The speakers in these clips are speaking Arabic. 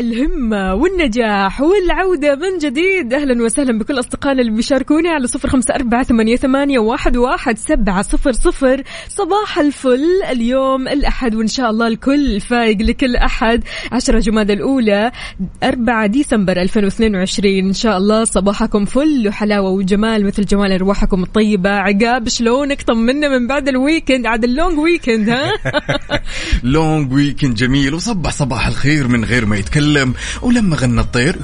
الهمة والنجاح والعودة من جديد. أهلا وسهلا بكل أصدقائنا اللي بيشاركوني على صفر خمسة أربعة ثمانية, واحد, واحد سبعة صفر صفر. صباح الفل اليوم الأحد وإن شاء الله الكل فايق لكل أحد. عشرة جماد الأولى أربعة ديسمبر 2022 إن شاء الله صباحكم فل وحلاوة وجمال مثل جمال أرواحكم الطيبة. عقاب شلونك؟ طمنا من بعد ال weekend عاد ال long weekend ها؟ Long weekend جميل وصبح صباح الخير من غير ما يتكلم. ولما غنى الطير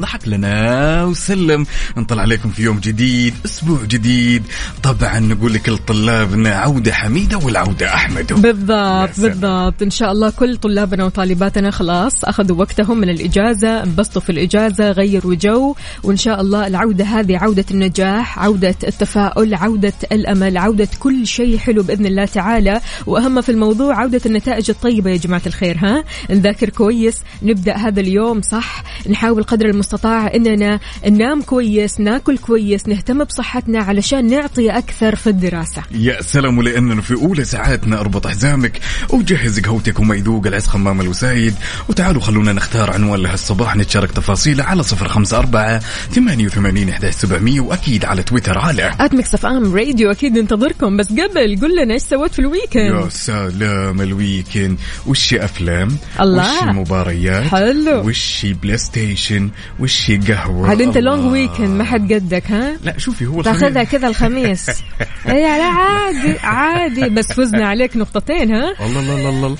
ضحك لنا وسلم. نطلع عليكم في يوم جديد أسبوع جديد. طبعا نقول لكل طلابنا عودة حميدة والعودة أحمد. بالضبط. بالضبط. إن شاء الله كل طلابنا وطالباتنا خلاص أخذوا وقتهم من الإجازة انبسطوا في الإجازة غيروا جو. وإن شاء الله العودة هذه عودة النجاح عودة التفاؤل عودة الأمل عودة كل شيء حلو بإذن الله تعالى. وأهم في الموضوع عودة النتائج الطيبة يا جماعة الخير ها؟ نذاكر كويس نبدأ هذا اليوم صح نحاول قدر المستطاع إننا ننام كويس ناكل كويس نهتم بصحتنا علشان نعطي أكثر في الدراسة. يا سلام ولاننا في أولى ساعاتنا اربط حزامك وجهز قهوتك وما يذوق العز خمام الوسايد. وتعالوا خلونا نختار عنوان لهالصباح نتشارك تفاصيله على صفر خمسة أربعة ثمانية وثمانين إحدى سبعمية وأكيد على تويتر على FM Radio أكيد ننتظركم. بس قبل قل لنا إيش سويت في ال weekend يا سلام ال weekend وش أفلام؟ الله. وش مباريات حلو. وش PlayStation وش قهوة؟ عاد أنت الله. Long weekend ما حد قدك ها؟ لا شوفي هو تاخذها. كذا الخميس. اي لا عادي عادي. بس فزنا عليك نقطتين ها؟ الله الله الله الله.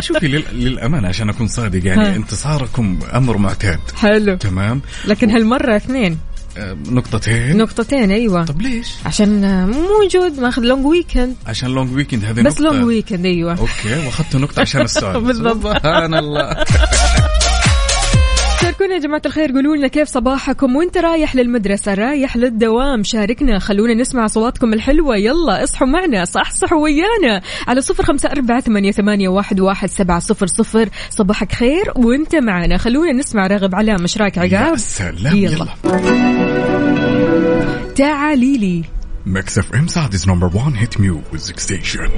شوفي لل- للأمانة عشان أكون صادق يعني ها. انتصاركم أمر معتاد. حلو. تمام؟ لكن هالمرة اثنين. آه، نقطتين. نقطتين أيوه. طب ليش؟ عشان مو موجود ماخذ long weekend عشان long weekend هذه بس نقطة. Long weekend أيوه. Okay وأخذت نقطة عشان السؤال. بالضبط. سبحان الله. شاركونا يا جماعة الخير. قولوا لنا كيف صباحكم؟ وانت رايح للمدرسة رايح للدوام شاركنا. خلونا نسمع صوتكم الحلوة. يلا اصحوا معنا صحصحوا ويانا على صفر خمسة أربعة ثمانية, ثمانية واحد, واحد سبعة صفر صفر. صباحك خير وانت معنا. خلونا نسمع راغب علام. إيش رايك يا عقاب سلام. يلا. يلا. تعالي لي. Mix FM Saudi's number 1 hit music station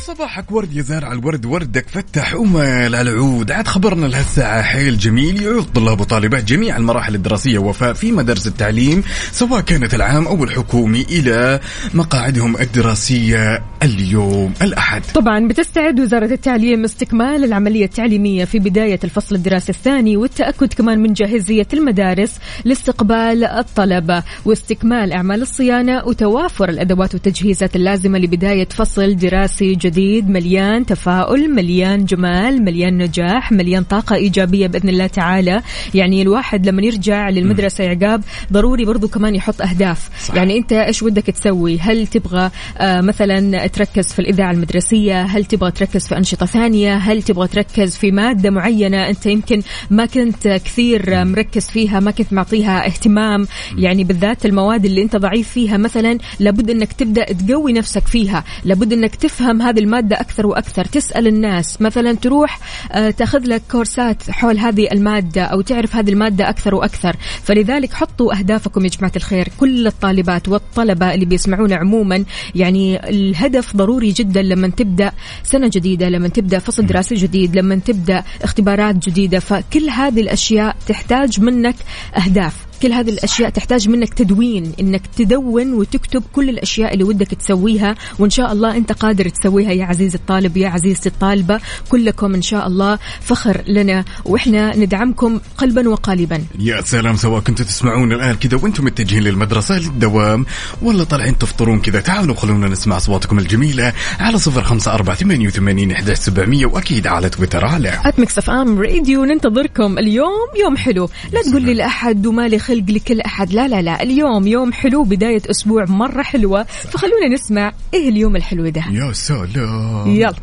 وصباحك ورد يا زارع الورد وردك فتح ومال على العود. عاد خبرنا لهالساعة حيل جميل يعود طلاب وطالبات جميع المراحل الدراسية وفاء في مدارس التعليم سواء كانت العام أو الحكومي إلى مقاعدهم الدراسية اليوم الأحد. طبعا بتستعد وزارة التعليم استكمال العملية التعليمية في بداية الفصل الدراسي الثاني والتأكد كمان من جاهزية المدارس لاستقبال الطلبة واستكمال أعمال الصيانة وتوافر الأدوات والتجهيزات اللازمة لبداية فصل دراسي جديد. مليان تفاؤل مليان جمال مليان نجاح مليان طاقة إيجابية بإذن الله تعالى. يعني الواحد لما يرجع للمدرسة عقاب ضروري برضو كمان يحط أهداف. صح. يعني أنت إيش ودك تسوي؟ هل تبغى آه مثلا تركز في الإذاعة المدرسية؟ هل تبغى تركز في أنشطة ثانية؟ هل تبغى تركز في مادة معينة أنت يمكن ما كنت كثير مركز فيها ما كنت معطيها اهتمام؟ يعني بالذات المواد اللي أنت ضعيف فيها مثلا لابد أنك تبدأ تقوي نفسك فيها لابد أنك تفهم هذه المادة أكثر وأكثر. تسأل الناس مثلا تروح آه، تأخذ لك كورسات حول هذه المادة أو تعرف هذه المادة أكثر وأكثر. فلذلك حطوا أهدافكم يا جماعة الخير. كل الطالبات والطلبة اللي بيسمعونا عموما يعني الهدف ضروري جدا لما تبدأ سنة جديدة لما تبدأ فصل دراسي جديد لما تبدأ اختبارات جديدة. فكل هذه الأشياء تحتاج منك أهداف. كل هذه الأشياء تحتاج منك تدوين إنك تدون وتكتب كل الأشياء اللي ودك تسويها وإن شاء الله أنت قادر تسويها يا عزيزي الطالب يا عزيزتي الطالبة. كلكم إن شاء الله فخر لنا وإحنا ندعمكم قلبا وقالبا. يا سلام سواء كنتوا تسمعون الآن كذا وأنتم متجهين للمدرسة للدوام. ولا طالعين تفطرون كذا تعالوا خلونا نسمع أصواتكم الجميلة على صفر خمسة أربعة ثمانية وثمانين إحدى سبعمية وأكيد على تويتر على at Mix FM Radio ننتظركم اليوم يوم حلو. لا تقول لي لأحد ومالي خلق لكل أحد. لا لا لا. اليوم يوم حلو بداية أسبوع مرة حلوة. فخلونا نسمع إيه اليوم الحلو ده. يا سلام. يلا.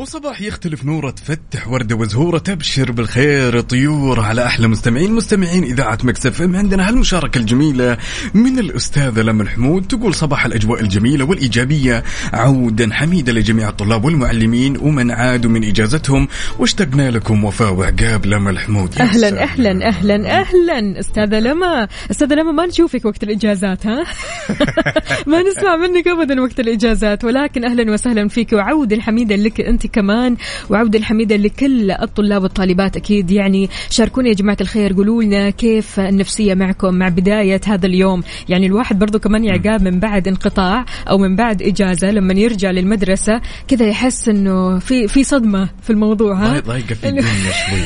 وصباح يختلف نوره تفتح ورده وزهوره تبشر بالخير طيور على أحلى مستمعين. مستمعين إذاعة Mix FM عندنا هالمشاركة الجميلة من الأستاذة لمن حمود. تقول صباح الأجواء الجميلة والإيجابية عودا حميدا لجميع الطلاب والمعلمين ومن عادوا من إجازتهم. واشتقنا لكم وفاء وعقاب لمن حمود. يا أهلا. أهلا أهلا أهلا. أستاذة لما أستاذة لما ما نشوفك وقت الإجازات ها؟ ما نسمع منك ابدا وقت الإجازات ولكن أهلا وسهلا فيك وعودا حميدا لك أنت كمان. وعودا حميدا لكل الطلاب والطالبات أكيد. يعني شاركونا يا جماعة الخير. قولوا لنا كيف النفسية معكم مع بداية هذا اليوم. يعني الواحد برضو كمان يعقاب من بعد انقطاع أو من بعد إجازة. لما يرجع للمدرسة كذا يحس إنه في في صدمة في الموضوع ها؟ ضايق- ضايقة في الدنيا شوي.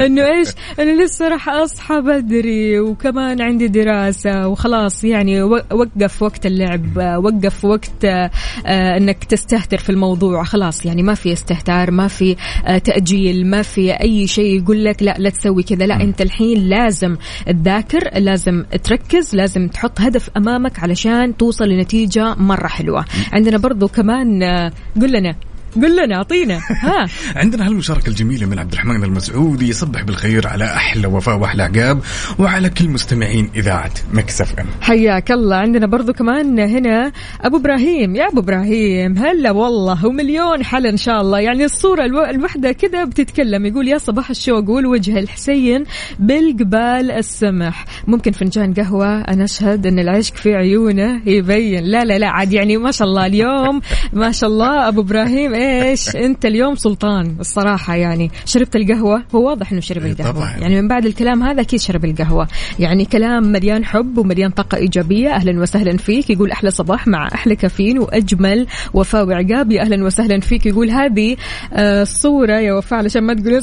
إنه إيش؟ أنا لسه راح أصحى بدري وكمان عندي دراسة وخلاص. يعني وقف وقت اللعب وقف وقت آه، إنك تستهتر في الموضوع. خلاص. يعني ما في استهتار ما في آه، تأجيل ما في أي شيء يقول لك لا لا تسوي كذا. لا أنت الحين لازم تذاكر لازم تركز لازم تحط هدف أمامك علشان توصل لنتيجة مرة حلوة. عندنا برضو كمان آه، قل لنا قل لنا أعطينا. ها. عندنا هالمشاركة الجميلة من عبد الرحمن المسعودي يصبح بالخير على أحلى وفاء وأحلى عقاب وعلى كل مستمعين إذاعة مكسف أم حياك الله. عندنا برضو كمان هنا أبو إبراهيم. يا أبو إبراهيم هلا والله ومليون حلا إن شاء الله. يعني الصورة الو- الوحدة كذا بتتكلم يقول يا صباح الشوق والوجه الحسين بالقبال السمح. ممكن فنجان قهوة أنا أشهد إن العشق في عيونه يبين. لا لا لا عاد يعني ما شاء الله اليوم ما شاء الله. أبو إبراهيم إيش أنت اليوم سلطان الصراحة يعني شربت القهوة؟ هو واضح إنه شرب إيه القهوة. طبعاً. يعني من بعد الكلام هذا أكيد شرب القهوة. يعني كلام مليان حب ومليان طاقة إيجابية. أهلا وسهلا فيك. يقول أحلى صباح مع أحلى كافيين وأجمل وفاء وعقاب. يا أهلا وسهلا فيك. يقول هذه آه، الصورة يا وفاء علشان ما تقول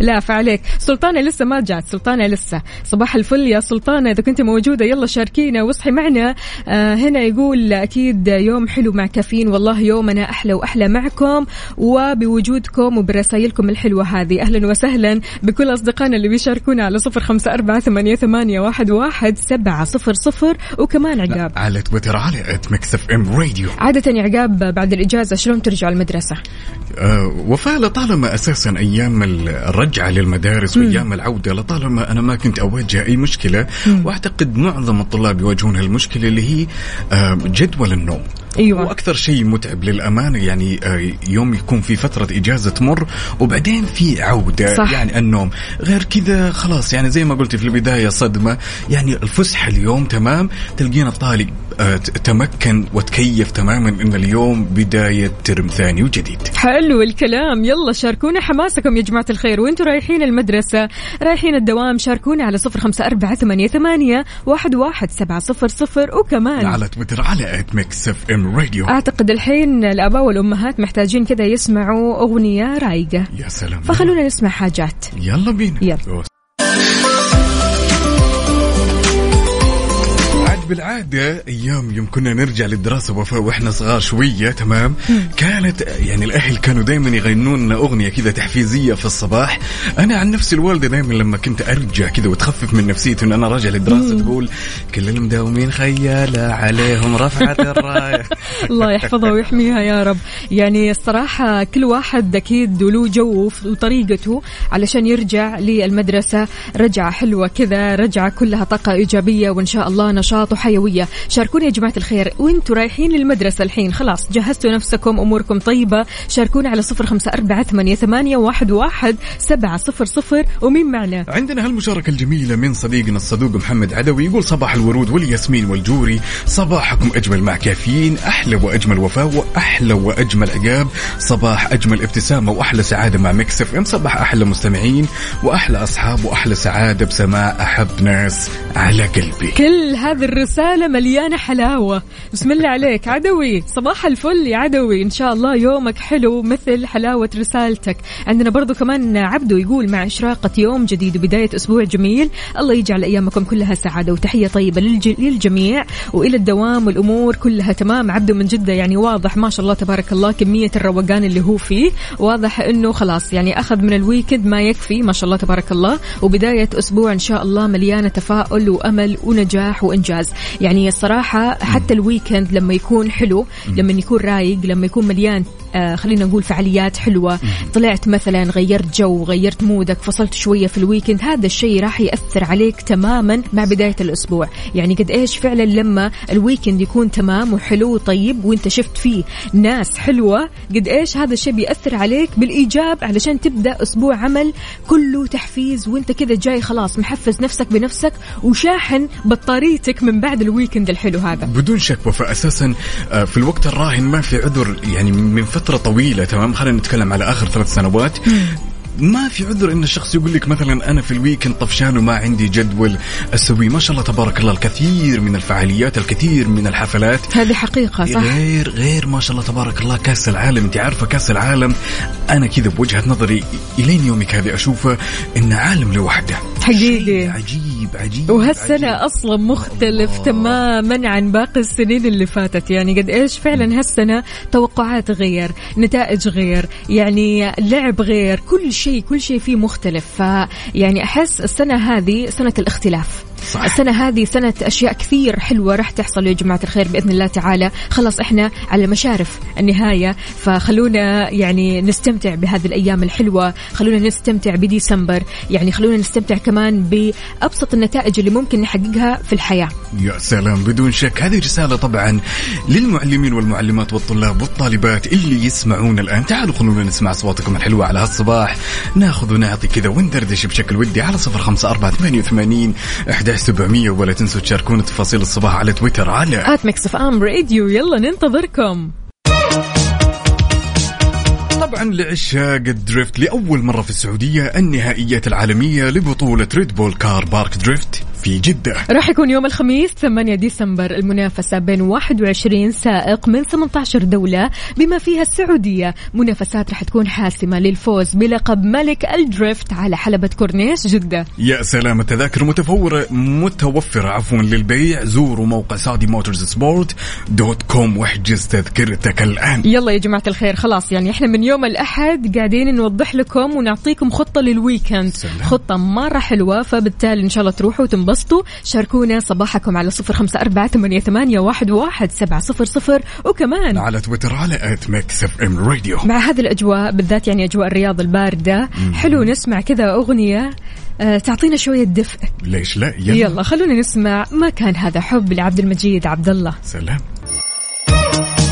لا فعليك سلطانة لسه ما جات. سلطانة لسه. صباح الفل يا سلطانة. إذا كنت موجودة يلا شاركينا. واصحي معنا. آه هنا يقول أكيد يوم حلو مع كافيين. والله يومنا أحلى وأحلى معكم وبوجودكم وبرسائلكم الحلوة هذه. أهلا وسهلا بكل أصدقائنا اللي بيشاركونا على صفر خمسة أربعة ثمانية, ثمانية واحد, واحد سبعة صفر صفر. وكمان عقاب. على تويتر على at Mix FM Radio عادة يا عقاب بعد الإجازة شلون ترجع المدرسة؟ آه وفاء لطالما أساسا أيام الرجعة للمدارس وأيام العودة لطالما أنا ما كنت أواجه أي مشكلة وأعتقد معظم الطلاب يواجهون هالمشكلة اللي هي آه جدول النوم. أيوة. وأكثر شيء متعب للأمانة يعني آه يوم يكون في فترة إجازة تمر وبعدين في عودة صح. يعني النوم غير كذا خلاص يعني زي ما قلت في البداية صدمة يعني الفسحة اليوم تمام تلقين الطالب آه ت- تمكن وتكيف تماما إن اليوم بداية ترم ثاني وجديد. حلو الكلام. يلا شاركونا حماسكم يا جماعة الخير. وأنتم رايحين المدرسة رايحين الدوام شاركونا على صفر خمسة أربعة ثمانية, ثمانية واحد, واحد سبعة صفر صفر. وكمان على تويتر على at Mix FM Radio أعتقد الحين الآباء والأمهات محتاجين كذا يسمعوا أغنية رايقة. يا سلام. فخلونا نسمع حاجات. يلا بينا. يلا. عاد بالعادة أيام يوم كنا نرجع للدراسة وفاء وإحنا صغار شوية تمام؟ كانت يعني الأهل كانوا دائما يغنون لنا أغنية كذا تحفيزية في الصباح. أنا عن نفسي الوالدة دائما لما كنت أرجع كذا وتخفف من نفسيتي إن أنا راجع للدراسة تقول كل المداومين خيالة عليهم رفعت الراية. الله يحفظها ويحميها يا رب. يعني الصراحة كل واحد أكيد له جو وطريقته علشان يرجع للمدرسة. رجعة حلوة كذا رجعة كلها طاقة إيجابية وإن شاء الله نشاط وحيوية شاركونا يا جماعة الخير وانتوا رايحين للمدرسة الحين. خلاص جهزتوا نفسكم أموركم طيبة. شاركونا على صفر خمسة أربعة ثمانية, ثمانية واحد, واحد سبعة صفر صفر. ومين معنا؟ عندنا هالمشاركة الجميلة من صديقنا الصدوق محمد عدوي. يقول صباح الورود والياسمين والجوري. صباحكم أجمل مع كافيين أحلى وأجمل وفاء وأحلى وأجمل عقاب. صباح أجمل ابتسامة وأحلى سعادة مع Mix FM. صباح أحلى مستمعين وأحلى أصحاب وأحلى سعادة بسماع أحب ناس على قلبي. كل هذه رسالة مليانة حلاوة. بسم الله عليك. عدوي صباح الفل يا عدوي. إن شاء الله يومك حلو مثل حلاوة رسالتك. عندنا برضو كمان عبدو يقول مع إشراقة يوم جديد وبداية أسبوع جميل. الله يجعل أيامكم كلها سعادة وتحية طيبة للج- للجميع وإلى الدوام والأمور كلها تمام. عبدو من جدة يعني واضح ما شاء الله تبارك الله كمية الروقان اللي هو فيه. واضح أنه خلاص يعني أخذ من ال weekend ما يكفي ما شاء الله تبارك الله. وبداية أسبوع إن شاء الله مليانة تفاؤل وأمل ونجاح وإنجاز. يعني الصراحة حتى ال weekend لما يكون حلو لما يكون رايق لما يكون مليان خلينا نقول فعاليات حلوة. طلعت مثلا غيرت جو غيرت mood ك فصلت شوية في ال weekend. هذا الشيء راح يأثر عليك تماما مع بداية الأسبوع. يعني قد إيش فعلا لما ال weekend يكون تمام وحلو وطيب وإنت شفت فيه ناس حلوة قد إيش هذا الشيء بيأثر عليك بالإيجاب علشان تبدأ أسبوع عمل كله تحفيز وإنت كذا جاي خلاص محفز نفسك بنفسك وشاحن بطاريتك من بعد ال weekend الحلو هذا. بدون شك وفاء أساسا آه، في الوقت الراهن ما في عذر يعني من فترة طويلة تمام؟ خلينا نتكلم على آخر ثلاث سنوات. ما في عذر إن الشخص يقول لك مثلا أنا في الويكند طفشان وما عندي جدول أسوي. ما شاء الله تبارك الله الكثير من الفعاليات الكثير من الحفلات. هذه حقيقة صح؟ غير غير ما شاء الله تبارك الله كأس العالم. أنت عارفة كأس العالم؟ أنا كذا بوجهة نظري إلين يومك هذه أشوفه انه عالم لوحده. حقيقي. عجيب عجيب وهالسنة عجيب. أصلا مختلف الله. تماما عن باقي السنين اللي فاتت. يعني قد إيش فعلا هالسنة توقعات غير نتائج غير يعني لعب غير كل شيء كل شيء فيه مختلف. فيعني أحس السنة هذه سنة الاختلاف. صح. السنة هذه سنة أشياء كثير حلوة راح تحصل يا جماعة الخير بإذن الله تعالى. خلاص إحنا على مشارف النهاية. فخلونا يعني نستمتع بهذه الأيام الحلوة. خلونا نستمتع بديسمبر. يعني خلونا نستمتع كمان بأبسط النتائج اللي ممكن نحققها في الحياة. يا سلام بدون شك. هذه رسالة طبعا للمعلمين والمعلمات والطلاب والطالبات اللي يسمعون الآن. تعالوا خلونا نسمع أصواتكم الحلوة على هالصباح. ناخذ ونعطي كذا وندردش بشكل ودي على صفر خمسة أربعة ثمانية وثمانين أحد سبعمية ولا تنسوا تشاركونا تفاصيل الصباح على تويتر على at Mix FM Radio. يلا ننتظركم. طبعا لعشاق ال drift لأول مرة في السعودية النهائيات العالمية لبطولة Red Bull Car Park Drift في جدة. راح يكون يوم الخميس 8 ديسمبر المنافسة بين 21 سائق من 18 دولة بما فيها السعودية. منافسات راح تكون حاسمة للفوز بلقب ملك ال drift على حلبة كورنيش جدة. يا سلام التذاكر متفورة متوفرة. عفوا للبيع. زوروا موقع Saudi Motorsport dot com واحجز تذكرتك الآن. يلا يا جماعة الخير خلاص يعني إحنا من يوم الأحد قاعدين نوضح لكم ونعطيكم خطة لل weekend. سلام. خطة مرة حلوة فبالتالي إن شاء الله تروحوا وتنبسطوا. شاركونا صباحكم على صفر خمسة أربعة ثمانية, ثمانية واحد, واحد سبعة صفر صفر. وكمان على تويتر على at Mix FM Radio مع هذه الأجواء بالذات يعني أجواء الرياض الباردة. حلو نسمع كذا أغنية. آه، تعطينا شوية دفء. ليش لا؟ يلا, يلا خلونا نسمع ما كان هذا. حب لعبد المجيد عبد الله سلام.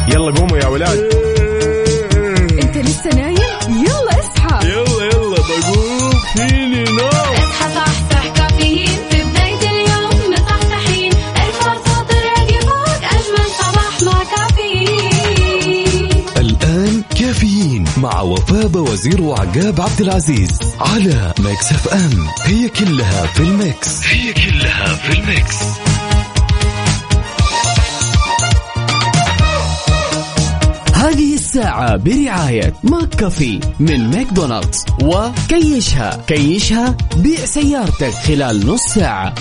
يلا قوموا يا ولاد. انت لسه نايم؟ يلا اصحى. يلا يلا بقوم فيني نوم مع وفاء وزير وعقاب عبد العزيز على Mix FM. هي كلها في ال mix. هي كلها في ال mix. هذه الساعة برعاية McCafé من ماكدونالدز. وكيشها. كيشها بيع سيارتك خلال نص ساعة.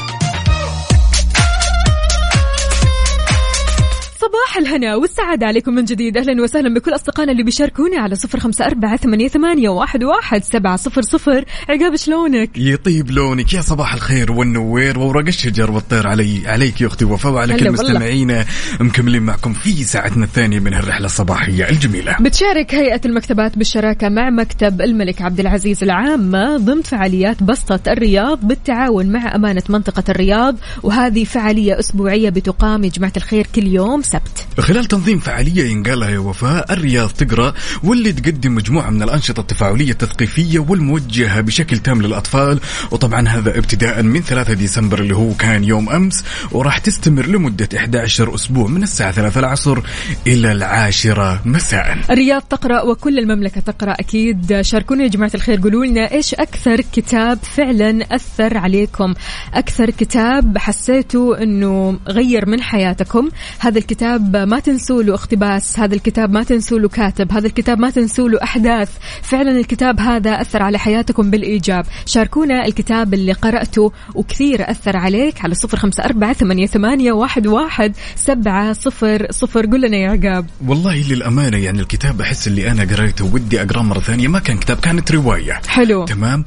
صباح الهنا والسعادة عليكم من جديد. أهلا وسهلا بكل أصدقائنا اللي بيشاركونا على صفر خمسة أربعة ثمانية, ثمانية واحد, واحد سبعة صفر صفر. عقاب شلونك؟ يطيب لونك. يا صباح الخير والنوير وورق الشجر والطير علي عليك يا أختي وفاء وعلى كل. مستمعينا. مكملين معكم في ساعتنا الثانية من الرحلة الصباحية الجميلة. بتشارك هيئة المكتبات بالشراكة مع مكتب الملك عبد العزيز العامة ضمن فعاليات بسطة الرياض بالتعاون مع أمانة منطقة الرياض. وهذه فعالية أسبوعية بتقام يا جماعة الخير كل يوم السبت خلال تنظيم فعالية ينقالها يا وفاء الرياض تقرأ واللي تقدم مجموعة من الأنشطة التفاعلية التثقيفية والموجهة بشكل تام للأطفال. وطبعا هذا ابتداء من 3 ديسمبر اللي هو كان يوم أمس وراح تستمر لمدة 11 أسبوع من الساعة 3 العصر إلى العاشرة مساء. الرياض تقرأ وكل المملكة تقرأ أكيد. شاركونا يا جماعة الخير قولوا لنا إيش أكثر كتاب فعلا أثر عليكم؟ أكثر كتاب حسيتوا إنه غير من حياتكم؟ هذا الكتاب ما تنسوا له اقتباس هذا الكتاب ما تنسوا له كاتب هذا الكتاب ما تنسوا له أحداث. فعلا الكتاب هذا أثر على حياتكم بالإيجاب. شاركونا الكتاب اللي قرأته وكثير أثر عليك على صفر خمسة أربعة ثمانية, ثمانية واحد, واحد سبعة صفر صفر. قول لنا يا عقاب. والله للأمانة يعني الكتاب أحس اللي أنا قريته ودي أقرأه مرة ثانية ما كان كتاب كانت رواية. حلو. تمام؟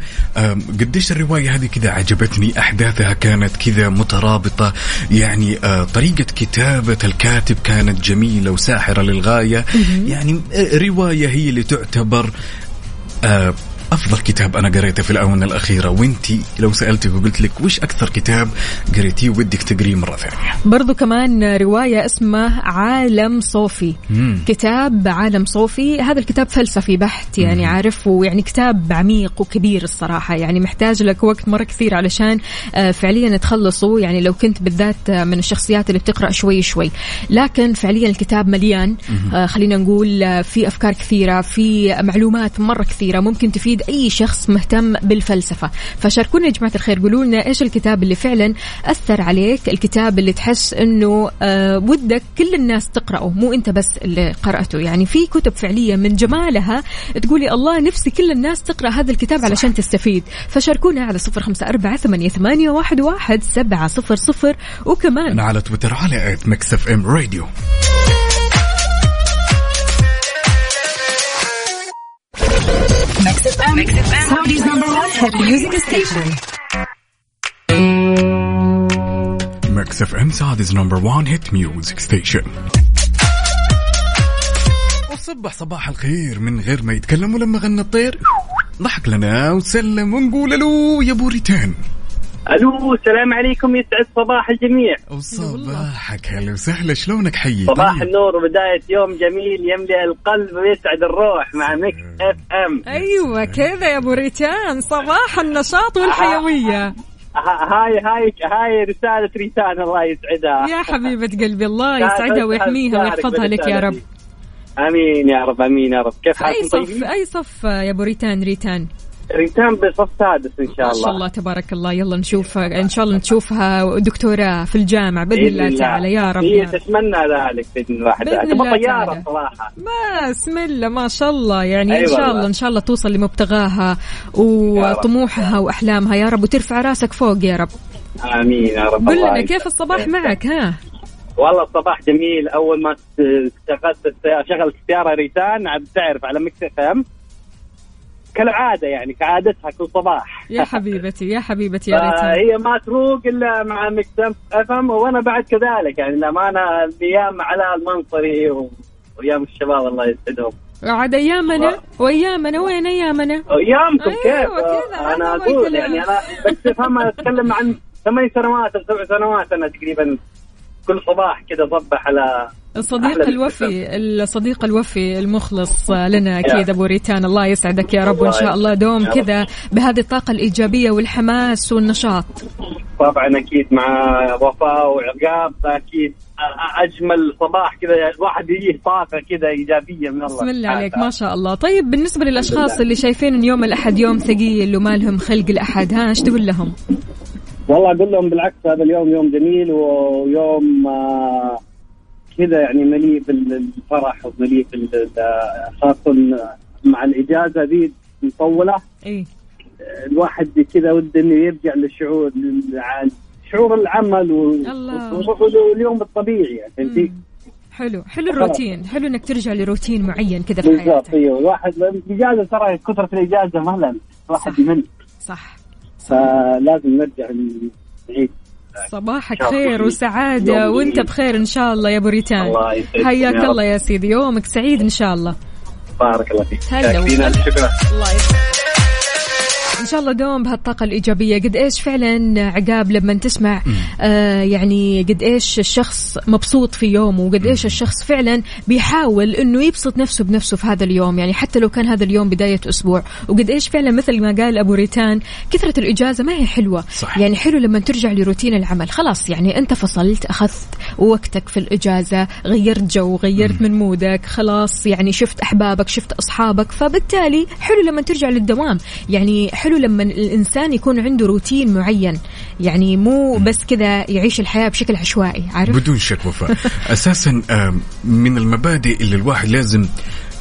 قديش الرواية هذه كذا عجبتني؟ أحداثها كانت كذا مترابطة يعني آه، طريقة كتابة الكاتب كانت جميلة وساحرة للغاية. يعني آه، رواية هي اللي تعتبر آه، أفضل كتاب أنا قريته في الآونة الأخيرة وأنتي لو سألتك وقلت لك وش أكثر كتاب قريتيه ودك تقريه مرة ثانية. برضو كمان رواية اسمه عالم صوفي. مم. كتاب عالم صوفي. هذا الكتاب فلسفي بحت يعني عارف ويعني كتاب عميق وكبير الصراحة. يعني محتاج لك وقت مرة كثير علشان آه، فعليا تخلصه. يعني لو كنت بالذات آه، من الشخصيات اللي بتقرأ شوي شوي. لكن فعليا الكتاب مليان. آه، خلينا نقول في أفكار كثيرة في معلومات مرة كثيرة ممكن تفيد أي شخص مهتم بالفلسفة. فشاركونا يا جماعة الخير قولوا لنا إيش الكتاب اللي فعلا أثر عليك الكتاب اللي تحس أنه آه، ودك كل الناس تقرأه مو أنت بس اللي قرأته. يعني في كتب فعليا من جمالها تقولي الله نفسي كل الناس تقرأ هذا الكتاب علشان تستفيد. فشاركونا على صفر خمسة أربعة ثمانية, ثمانية واحد, واحد سبعة صفر صفر وكمان أنا على تويتر على at Mix FM Radio Saudi's number one hit music station. FM Saudi's number 1 hit music station وصبح صباح الخير. من غير ما يتكلم ولما غنى الطير. ضحك لنا وسلم ونقول له يا بوريتان. ألو السلام عليكم يسعد صباح الجميع. وصباحك هلا وسهلا شلونك حي صباح طيب. النور وبداية يوم جميل يملأ القلب ويسعد الروح مع Mix FM. أيوة كذا يا أبو ريتان. صباح النشاط والحيوية. ه- هاي هاي هاي رسالة ريتان الله يسعدها. يا حبيبة قلبي الله يسعدها ويحميها ويحفظها لك يا رب. آمين يا رب آمين يا رب. كيف حالكم صف طيبين؟ أي صف يا أبو ريتان ريتان. ريتان بصف سادس إن شاء ما الله شاء الله. تبارك الله. يلا نشوف إن شاء الله نشوفها دكتوراه في الجامعة بإذن الله تعالى. يا رب هي. تتمنى ذلك بإذن الواحد تبغى تعالى. صراحة. بسم الله ما شاء الله. يعني إن أيوة شاء الله. إن شاء الله توصل لمبتغاها وطموحها وأحلامها. يا رب وترفع راسك فوق يا رب. آمين يا رب. قل الله لنا كيف. الصباح معك؟ ها؟ والله الصباح جميل. أول ما اشتغلت شغلت السيارة ريتان عاد تعرف على Mix FM. كالعادة يعني كعادتها كل صباح. يا حبيبتي يا حبيبتي يا ريتان هي ما تروق إلا مع Mix FM وأنا بعد كذلك يعني الامانه الأيام علاء المنصري و- وأيام الشباب الله يسعدهم. عاد أيامنا وأيامنا وين أيامنا؟ أيامكم أيوة كيف؟ أنا أقول. يعني أنا FM أتكلم عن ثمان سنوات أو سبع سنوات أنا تقريبا كل صباح كذا صبح على الصديق الوفي الصديق الوفي المخلص لنا. أكيد أبو ريتان الله يسعدك يا رب وإن شاء الله دوم. كذا بهذه الطاقة الإيجابية والحماس والنشاط. طبعا أكيد مع وفاء وعقاب أكيد أجمل صباح كذا الواحد يجيه طاقة كذا إيجابية من الله بسم الله عليك ما شاء الله. طيب بالنسبة للأشخاص اللي شايفين إن يوم الأحد يوم ثقيل وما لهم خلق الأحد ها إيش تقول لهم؟ والله أقول لهم بالعكس هذا اليوم يوم جميل ويوم آه، كذا يعني مليء بالفرح ومليء بال خاصة مع الإجازة ذي مطوله إي. الواحد كذا وده إنه يرجع للشعور لل- شعور العمل واليوم الطبيعي يعني فهمتي؟ حلو. حلو الروتين. حلو إنك ترجع لروتين معين كذا في بالضبط حياتك. أيوه الواحد الإجازة ترى كثرة الإجازة مهلا. الواحد صح. يمل. صح. فلازم نرجع نعيد صباحك. خير وسعادة وانت. بخير إن شاء الله يا أبو ريتان الله يسعدك حياك. الله يا سيدي يومك سعيد إن شاء الله بارك الله فيك هلا. شكرا الله يسعدك إن شاء الله دوم بهالطاقة الإيجابية. قد إيش فعلا عقاب لما تسمع آه يعني قد إيش الشخص مبسوط في يومه وقد إيش الشخص فعلا بيحاول إنه يبسط نفسه بنفسه في هذا اليوم. يعني حتى لو كان هذا اليوم بداية أسبوع. وقد إيش فعلا مثل ما قال أبو ريتان كثرة الإجازة ما هي حلوة. صح. يعني حلو لما ترجع لروتين العمل. خلاص يعني أنت فصلت أخذت وقتك في الإجازة غيرت جو غيرت من مودك خلاص يعني شفت أحبابك شفت أصحابك. فبالتالي حلو لما ترجع للدوام. يعني حلو لما الإنسان يكون عنده روتين معين. يعني مو بس كذا يعيش الحياة بشكل عشوائي عارف؟ بدون شك وفاء. أساسا من المبادئ اللي الواحد لازم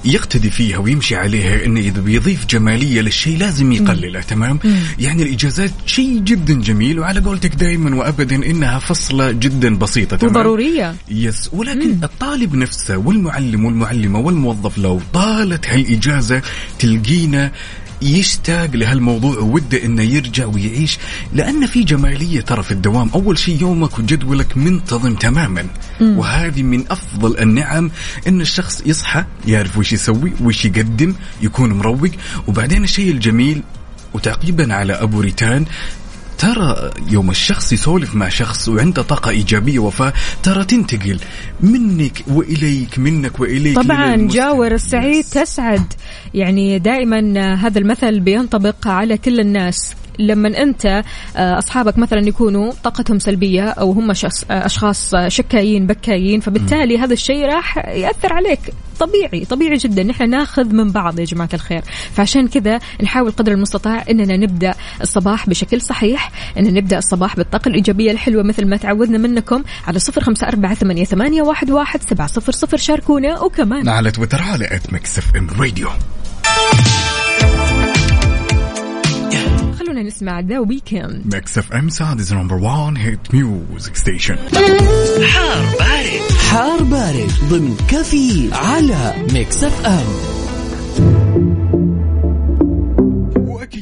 يقتدي فيها ويمشي عليها إنه إذا بيضيف جمالية للشيء لازم يقلله تمام؟ يعني الإجازات شيء جدا جميل وعلى قولتك دائما وابدا إنها فصلة جدا بسيطة تمام؟ وضرورية. يس ولكن الطالب نفسه والمعلم والمعلمة والموظف لو طالت هالإجازة تلقينا يشتاق لهالموضوع وده إنه يرجع ويعيش. لأن في جمالية ترى في الدوام. أول شيء يومك وجدولك منتظم تماما. وهذه من أفضل النعم إن الشخص يصحى يعرف وش يسوي وش يقدم يكون مروق. وبعدين الشيء الجميل وتعقيبا على أبو ريتان ترى يوم الشخص يسولف مع شخص وعنده طاقة إيجابية وفاة ترى تنتقل منك وإليك منك وإليك طبعا. جاور السعيد تسعد يعني دائما هذا المثل بينطبق على كل الناس لما انت آه، اصحابك مثلا يكونوا طاقتهم سلبية أو هم شخص آه، أشخاص شكايين بكايين فبالتالي هذا الشيء راح يأثر عليك. طبيعي طبيعي جدا. نحن ناخذ من بعض يا جماعة الخير. فعشان كذا نحاول قدر المستطاع إننا نبدأ الصباح بشكل صحيح إن نبدأ الصباح بالطاقة الإيجابية الحلوة مثل ما تعودنا منكم على صفر خمسة أربعة ثمانية, ثمانية واحد, واحد سبعة صفر صفر. شاركونا. وكمان على تويتر على at Mix FM Radio نسمع The Weeknd Mix FM Saudi's number 1 hit music station حار بارد. حار بارد ضمن كفي على Mix FM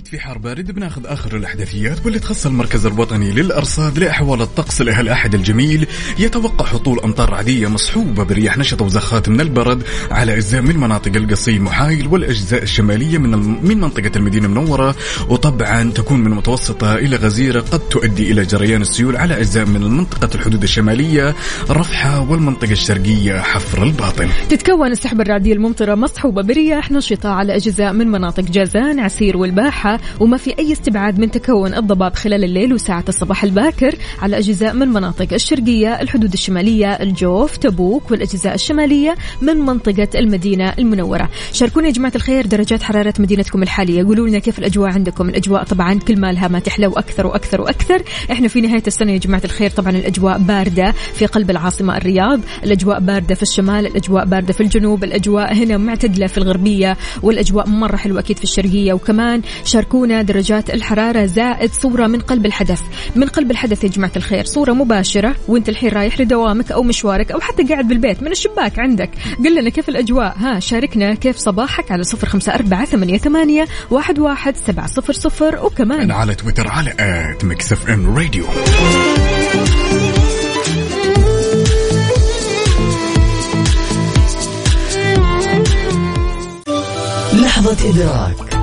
في حار بارد بناخذ آخر الأحداثيات واللي تخص المركز الوطني للأرصاد لأحوال الطقس لهالأحد الجميل. يتوقع هطول أمطار عادية مصحوبه برياح نشطه وزخات من البرد على أجزاء من مناطق القصيم وحايل والأجزاء الشمالية من من منطقة المدينة المنورة. وطبعا تكون من متوسطة إلى غزيرة قد تؤدي إلى جريان السيول على أجزاء من منطقه الحدود الشمالية رفحه والمنطقة الشرقية حفر الباطن. تتكون السحب الرعدية الممطرة مصحوبة برياح نشطة على أجزاء من مناطق جازان عسير والباحة وما في أي استبعاد من تكون الضباب خلال الليل وساعة الصباح الباكر على أجزاء من مناطق الشرقية الحدود الشمالية الجوف تبوك والأجزاء الشمالية من منطقة المدينة المنورة. شاركونا يا جماعة الخير درجات حرارة مدينتكم الحالية. قولوا لنا كيف الأجواء عندكم؟ الأجواء طبعا كل ما لها ما تحلى وأكثر وأكثر وأكثر. إحنا في نهاية السنة يا جماعة الخير طبعا الأجواء باردة في قلب العاصمة الرياض الأجواء باردة في الشمال الأجواء باردة في الجنوب الأجواء هنا معتدلة في الغربية والأجواء مرة حلوة أكيد في الشرقية. وكمان شاركونا درجات الحرارة زائد صورة من قلب الحدث. من قلب الحدث يا جماعة الخير صورة مباشرة وانت الحين رايح لدوامك أو مشوارك أو حتى قاعد بالبيت من الشباك عندك. قل لنا كيف الأجواء؟ ها شاركنا كيف صباحك على صفر خمسة أربعة ثمانية, ثمانية واحد, واحد سبعة صفر صفر. وكمان على تويتر على at Mix FM Radio لحظة إدراك.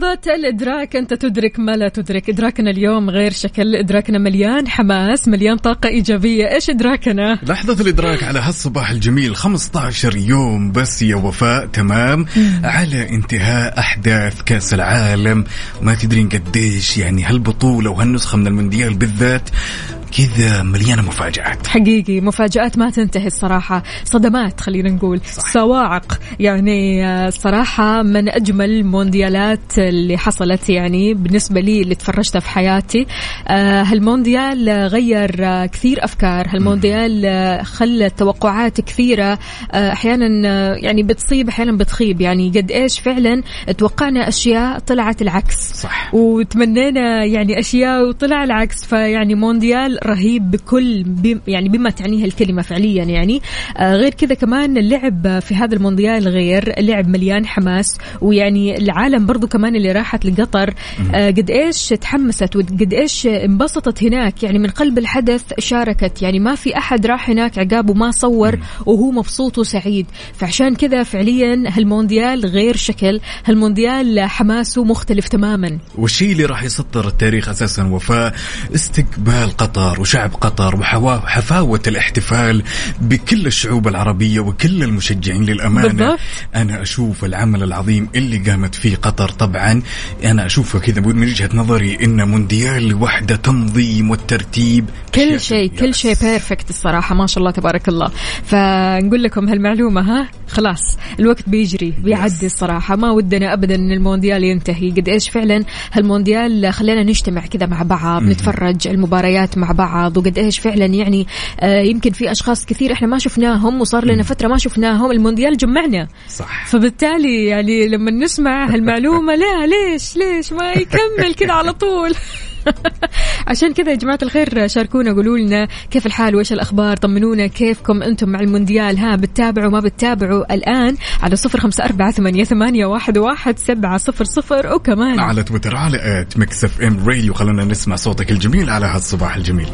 لحظة الإدراك أنت تدرك ما لا تدرك. إدراكنا اليوم غير شكل إدراكنا مليان حماس مليان طاقة إيجابية. إيش إدراكنا؟ لحظة الإدراك على هالصباح الجميل 15 يوم بس يا وفاء تمام؟ على انتهاء أحداث كأس العالم. ما تدرين قديش يعني هالبطولة وهالنسخة من المونديال بالذات كذا مليانة مفاجآت. حقيقي مفاجآت ما تنتهي الصراحة. صدمات خلينا نقول. صح. صواعق يعني الصراحة من أجمل المونديالات اللي حصلت يعني بالنسبة لي اللي تفرجتها في حياتي. آه، هالمونديال غير كثير أفكار. هالمونديال خلى توقعات كثيرة. آه، أحيانا آه، يعني بتصيب أحيانا بتخيب. يعني قد إيش فعلا توقعنا أشياء طلعت العكس. صح. وتمنينا يعني أشياء وطلع العكس. فيعني مونديال رهيب بكل بم يعني بما تعنيه الكلمة فعليا يعني. آه غير كذا كمان اللعب في هذا المونديال غير لعب مليان حماس ويعني العالم برضو كمان اللي راحت لقطر. آه قد إيش تحمست وقد إيش انبسطت هناك. يعني من قلب الحدث شاركت. يعني ما في أحد راح هناك عقاب وما صور وهو مبسوط وسعيد. فعشان كذا فعليا هالمونديال غير شكل هالمونديال حماسه مختلف تماما. والشيء اللي راح يسطر التاريخ أساسا وفاء استقبال قطر. وشعب قطر وحفاوة الاحتفال بكل الشعوب العربية وكل المشجعين للأمانة. بالضبط. أنا أشوف العمل العظيم اللي قامت فيه قطر. طبعا أنا أشوفه كذا من وجهة نظري انه مونديال لوحده تنظيم والترتيب كل شيء. كل شيء perfect الصراحة ما شاء الله تبارك الله. فنقول لكم هالمعلومة ها؟ خلاص الوقت بيجري بيعدي الصراحة. ما ودنا أبدا أن المونديال ينتهي. قد إيش فعلا هالمونديال خلينا نجتمع كذا مع بعض نتفرج المباريات مع بعض وقد إيش فعلا يعني آه يمكن في أشخاص كثير إحنا ما شفناهم وصار لنا فترة ما شفناهم المونديال جمعنا. صح. فبالتالي يعني لما نسمع هالمعلومة لا ليش ليش ما يكمل كذا على طول. عشان كذا يا جماعة الخير شاركونا قولوا لنا كيف الحال وإيش الأخبار طمنونا كيفكم أنتم مع المونديال. ها بتتابعوا ما بتتابعوا الآن على صفر خمسة أربعة ثمانية, ثمانية واحد, واحد سبعة صفر صفر. وكمان على تويتر على at Mix FM Radio خلونا نسمع صوتك الجميل على هالصباح الجميل.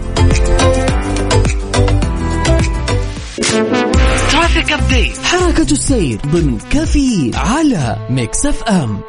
traffic update حركة السير ضمن كفي على Mix FM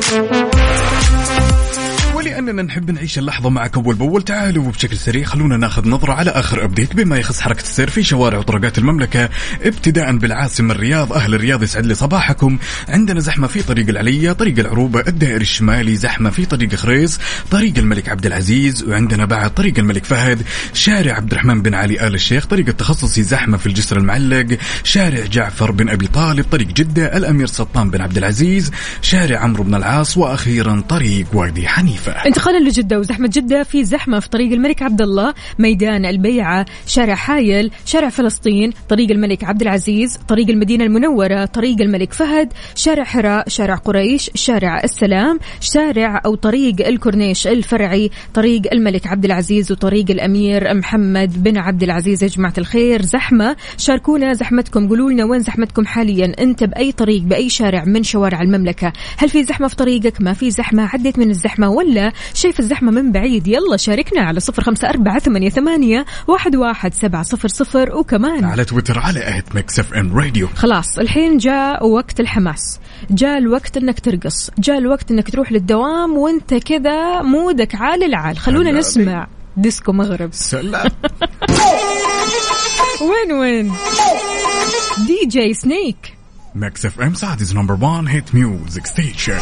ولاننا نحب نعيش اللحظة معك أول بأول. تعالوا وبشكل سريع خلونا ناخذ نظرة على آخر update. بما يخص حركة السير في شوارع وطرقات المملكة ابتداء بالعاصمة الرياض أهل الرياض يسعد لي صباحكم. عندنا زحمة في طريق العليه طريق العروبه الدائري الشمالي زحمة في طريق خريص طريق الملك عبد العزيز وعندنا بعد طريق الملك فهد شارع عبد الرحمن بن علي آل الشيخ طريق التخصصي زحمة في الجسر المعلق شارع جعفر بن أبي طالب طريق جدة الأمير سلطان بن عبد العزيز شارع عمرو بن العاص وأخيرا طريق وادي حنيفة. انتقالا لجدة وزحمة جدة. في زحمة في طريق الملك عبد الله ميدان البيعة شارع حايل شارع فلسطين طريق الملك عبد العزيز طريق المدينة المنورة طريق الملك فهد شارع حراء شارع قريش شارع السلام شارع أو طريق الكورنيش الفرعي طريق الملك عبد العزيز وطريق الأمير محمد بن عبد العزيز. يا جماعة الخير زحمة. شاركونا زحمتكم. قولوا لنا وين زحمتكم حاليا؟ أنت بأي طريق بأي شارع من شوارع المملكة. هل في زحمة في طريقك؟ ما في زحمة؟ عديت من الزحمة ولا شايف الزحمة من بعيد. يلا شاركنا على صفر خمسة أربعة ثمانية, ثمانية واحد, واحد سبعة صفر صفر. وكمان على تويتر على at Mix FM Radio. خلاص الحين جاء وقت الحماس. جاء الوقت إنك ترقص. جاء الوقت إنك تروح للدوام وإنت كذا مودك عال العال. خلونا نسمع Disco Maghreb. سلام. وين وين؟ DJ Snake. Mix FM Saudi's number 1 hit music station.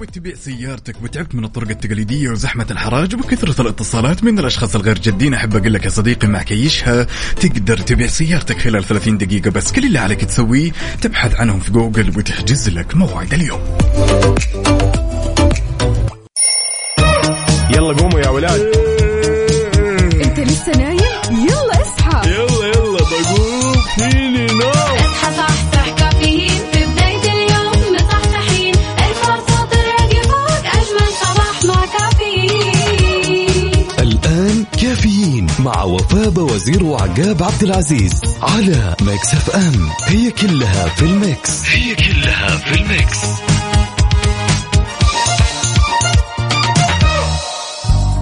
نويت تبيع سيارتك وتعبت من الطرق التقليدية وزحمة الحراج وكثرة الاتصالات من الأشخاص الغير جادين أحب أقول لك يا صديقي مع كيشها تقدر تبيع سيارتك خلال 30 دقيقة بس. كل اللي عليك تسويه تبحث عنهم في جوجل وتحجز لك موعد اليوم. يلا قوموا يا ولاد. وفاء وزير وعقاب عبد العزيز على ميكس اف ام. هي كلها في الميكس. هي كلها في الميكس.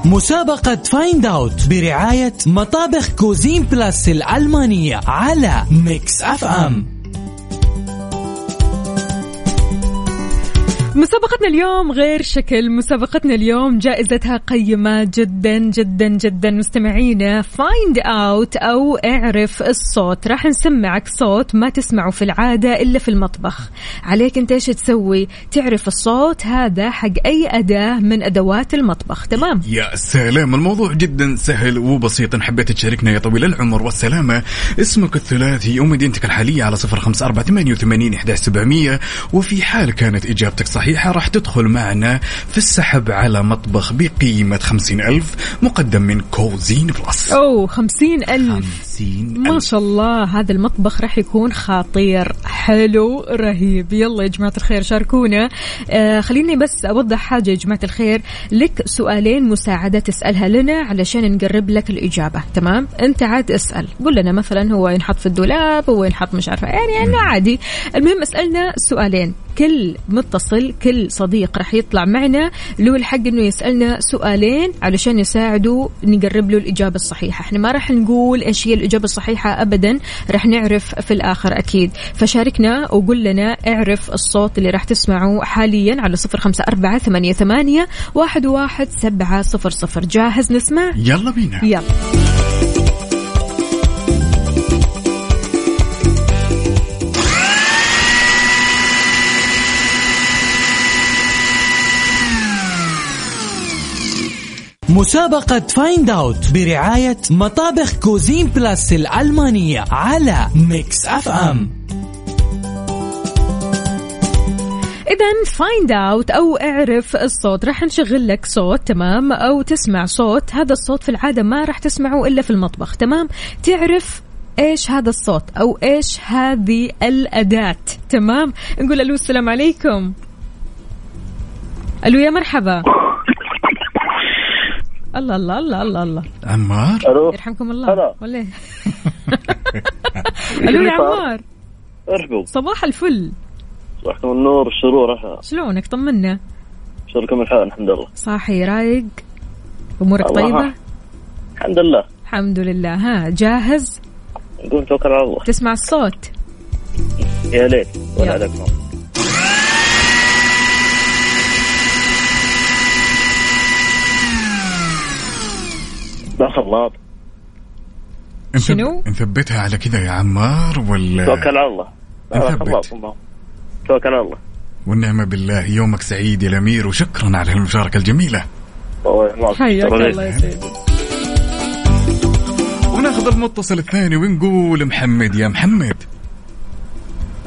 مسابقة find out برعاية مطابخ Cuisine Plus الألمانية على Mix FM. مسابقتنا اليوم غير شكل. مسابقتنا اليوم جائزتها قيمة جدا جدا جدا. مستمعينا find out أو اعرف الصوت. راح نسمعك صوت ما تسمعه في العادة إلا في المطبخ. عليك أنت إيش تسوي؟ تعرف الصوت. هذا حق أي أداة من أدوات المطبخ. تمام؟ يا سلام. الموضوع جدا سهل وبسيط. إن حبيت تشاركنا يا طويل العمر. والسلامة. اسمك الثلاثي. ومدينتك الحالية على صفر خمسة أربعة ثمانية وثمانين وفي حال كانت إجابتك صحيحة الصحيحة راح تدخل معنا في السحب على مطبخ بقيمة 50 ألف مقدم من Cuisine Plus. أوه 50 ألف. 60 ما شاء الله هذا المطبخ راح يكون خطير حلو رهيب. يلا يا جماعة الخير شاركونا. آه خليني بس أوضح حاجة يا جماعة الخير. لك سؤالين مساعدة تسألها لنا علشان نقرب لك الإجابة تمام؟ أنت عاد اسأل. قول لنا مثلا هو ينحط في الدولاب هو ينحط مش عارفة يعني أنه عادي. المهم اسألنا سؤالين. كل متصل كل صديق راح يطلع معنا له الحق إنه يسألنا سؤالين علشان يساعده نقرب له الإجابة الصحيحة. إحنا ما راح نقول إيش هي الاجابه الصحيحة ابدا راح نعرف في الآخر أكيد. فشاركنا وقول لنا اعرف الصوت اللي راح تسمعه حاليا على صفر خمسة أربعة ثمانية, ثمانية واحد, واحد سبعة صفر صفر. جاهز نسمع؟ يلا بينا. يلا. مسابقة find out برعاية مطابخ Cuisine Plus الألمانية على Mix FM اذا find out أو اعرف الصوت. راح نشغل لك صوت تمام؟ أو تسمع صوت. هذا الصوت في العادة ما راح تسمعه إلا في المطبخ تمام؟ تعرف إيش هذا الصوت أو إيش هذه الأداة تمام؟ نقول ألو السلام عليكم. ألو يا مرحبا. الله الله الله الله الله. عمار؟ ألو. يرحمكم الله. هلا. ولا؟ ألو يا عمار. أرحبوا. صباح الفل. صباحكم النور والسرور إحنا شلونك؟ طمنا. شلونكم الحال؟ الحمد لله. صاحي رايق. أمورك. طيبة؟ الحمد لله. الحمد لله. ها جاهز؟ نقول توكل على الله. تسمع الصوت؟ يا ليت ولا. عليكم. لا خلاط نثب- شنو؟ نثبتها على كذا يا عمار ولا توكل على الله. نثبت. توكل على الله. والنعمة بالله يومك سعيد يا الأمير وشكرا على المشاركة الجميلة. الله يسلمك. حياك لك. الله يا سيدي. وناخذ المتصل الثاني ونقول محمد يا محمد.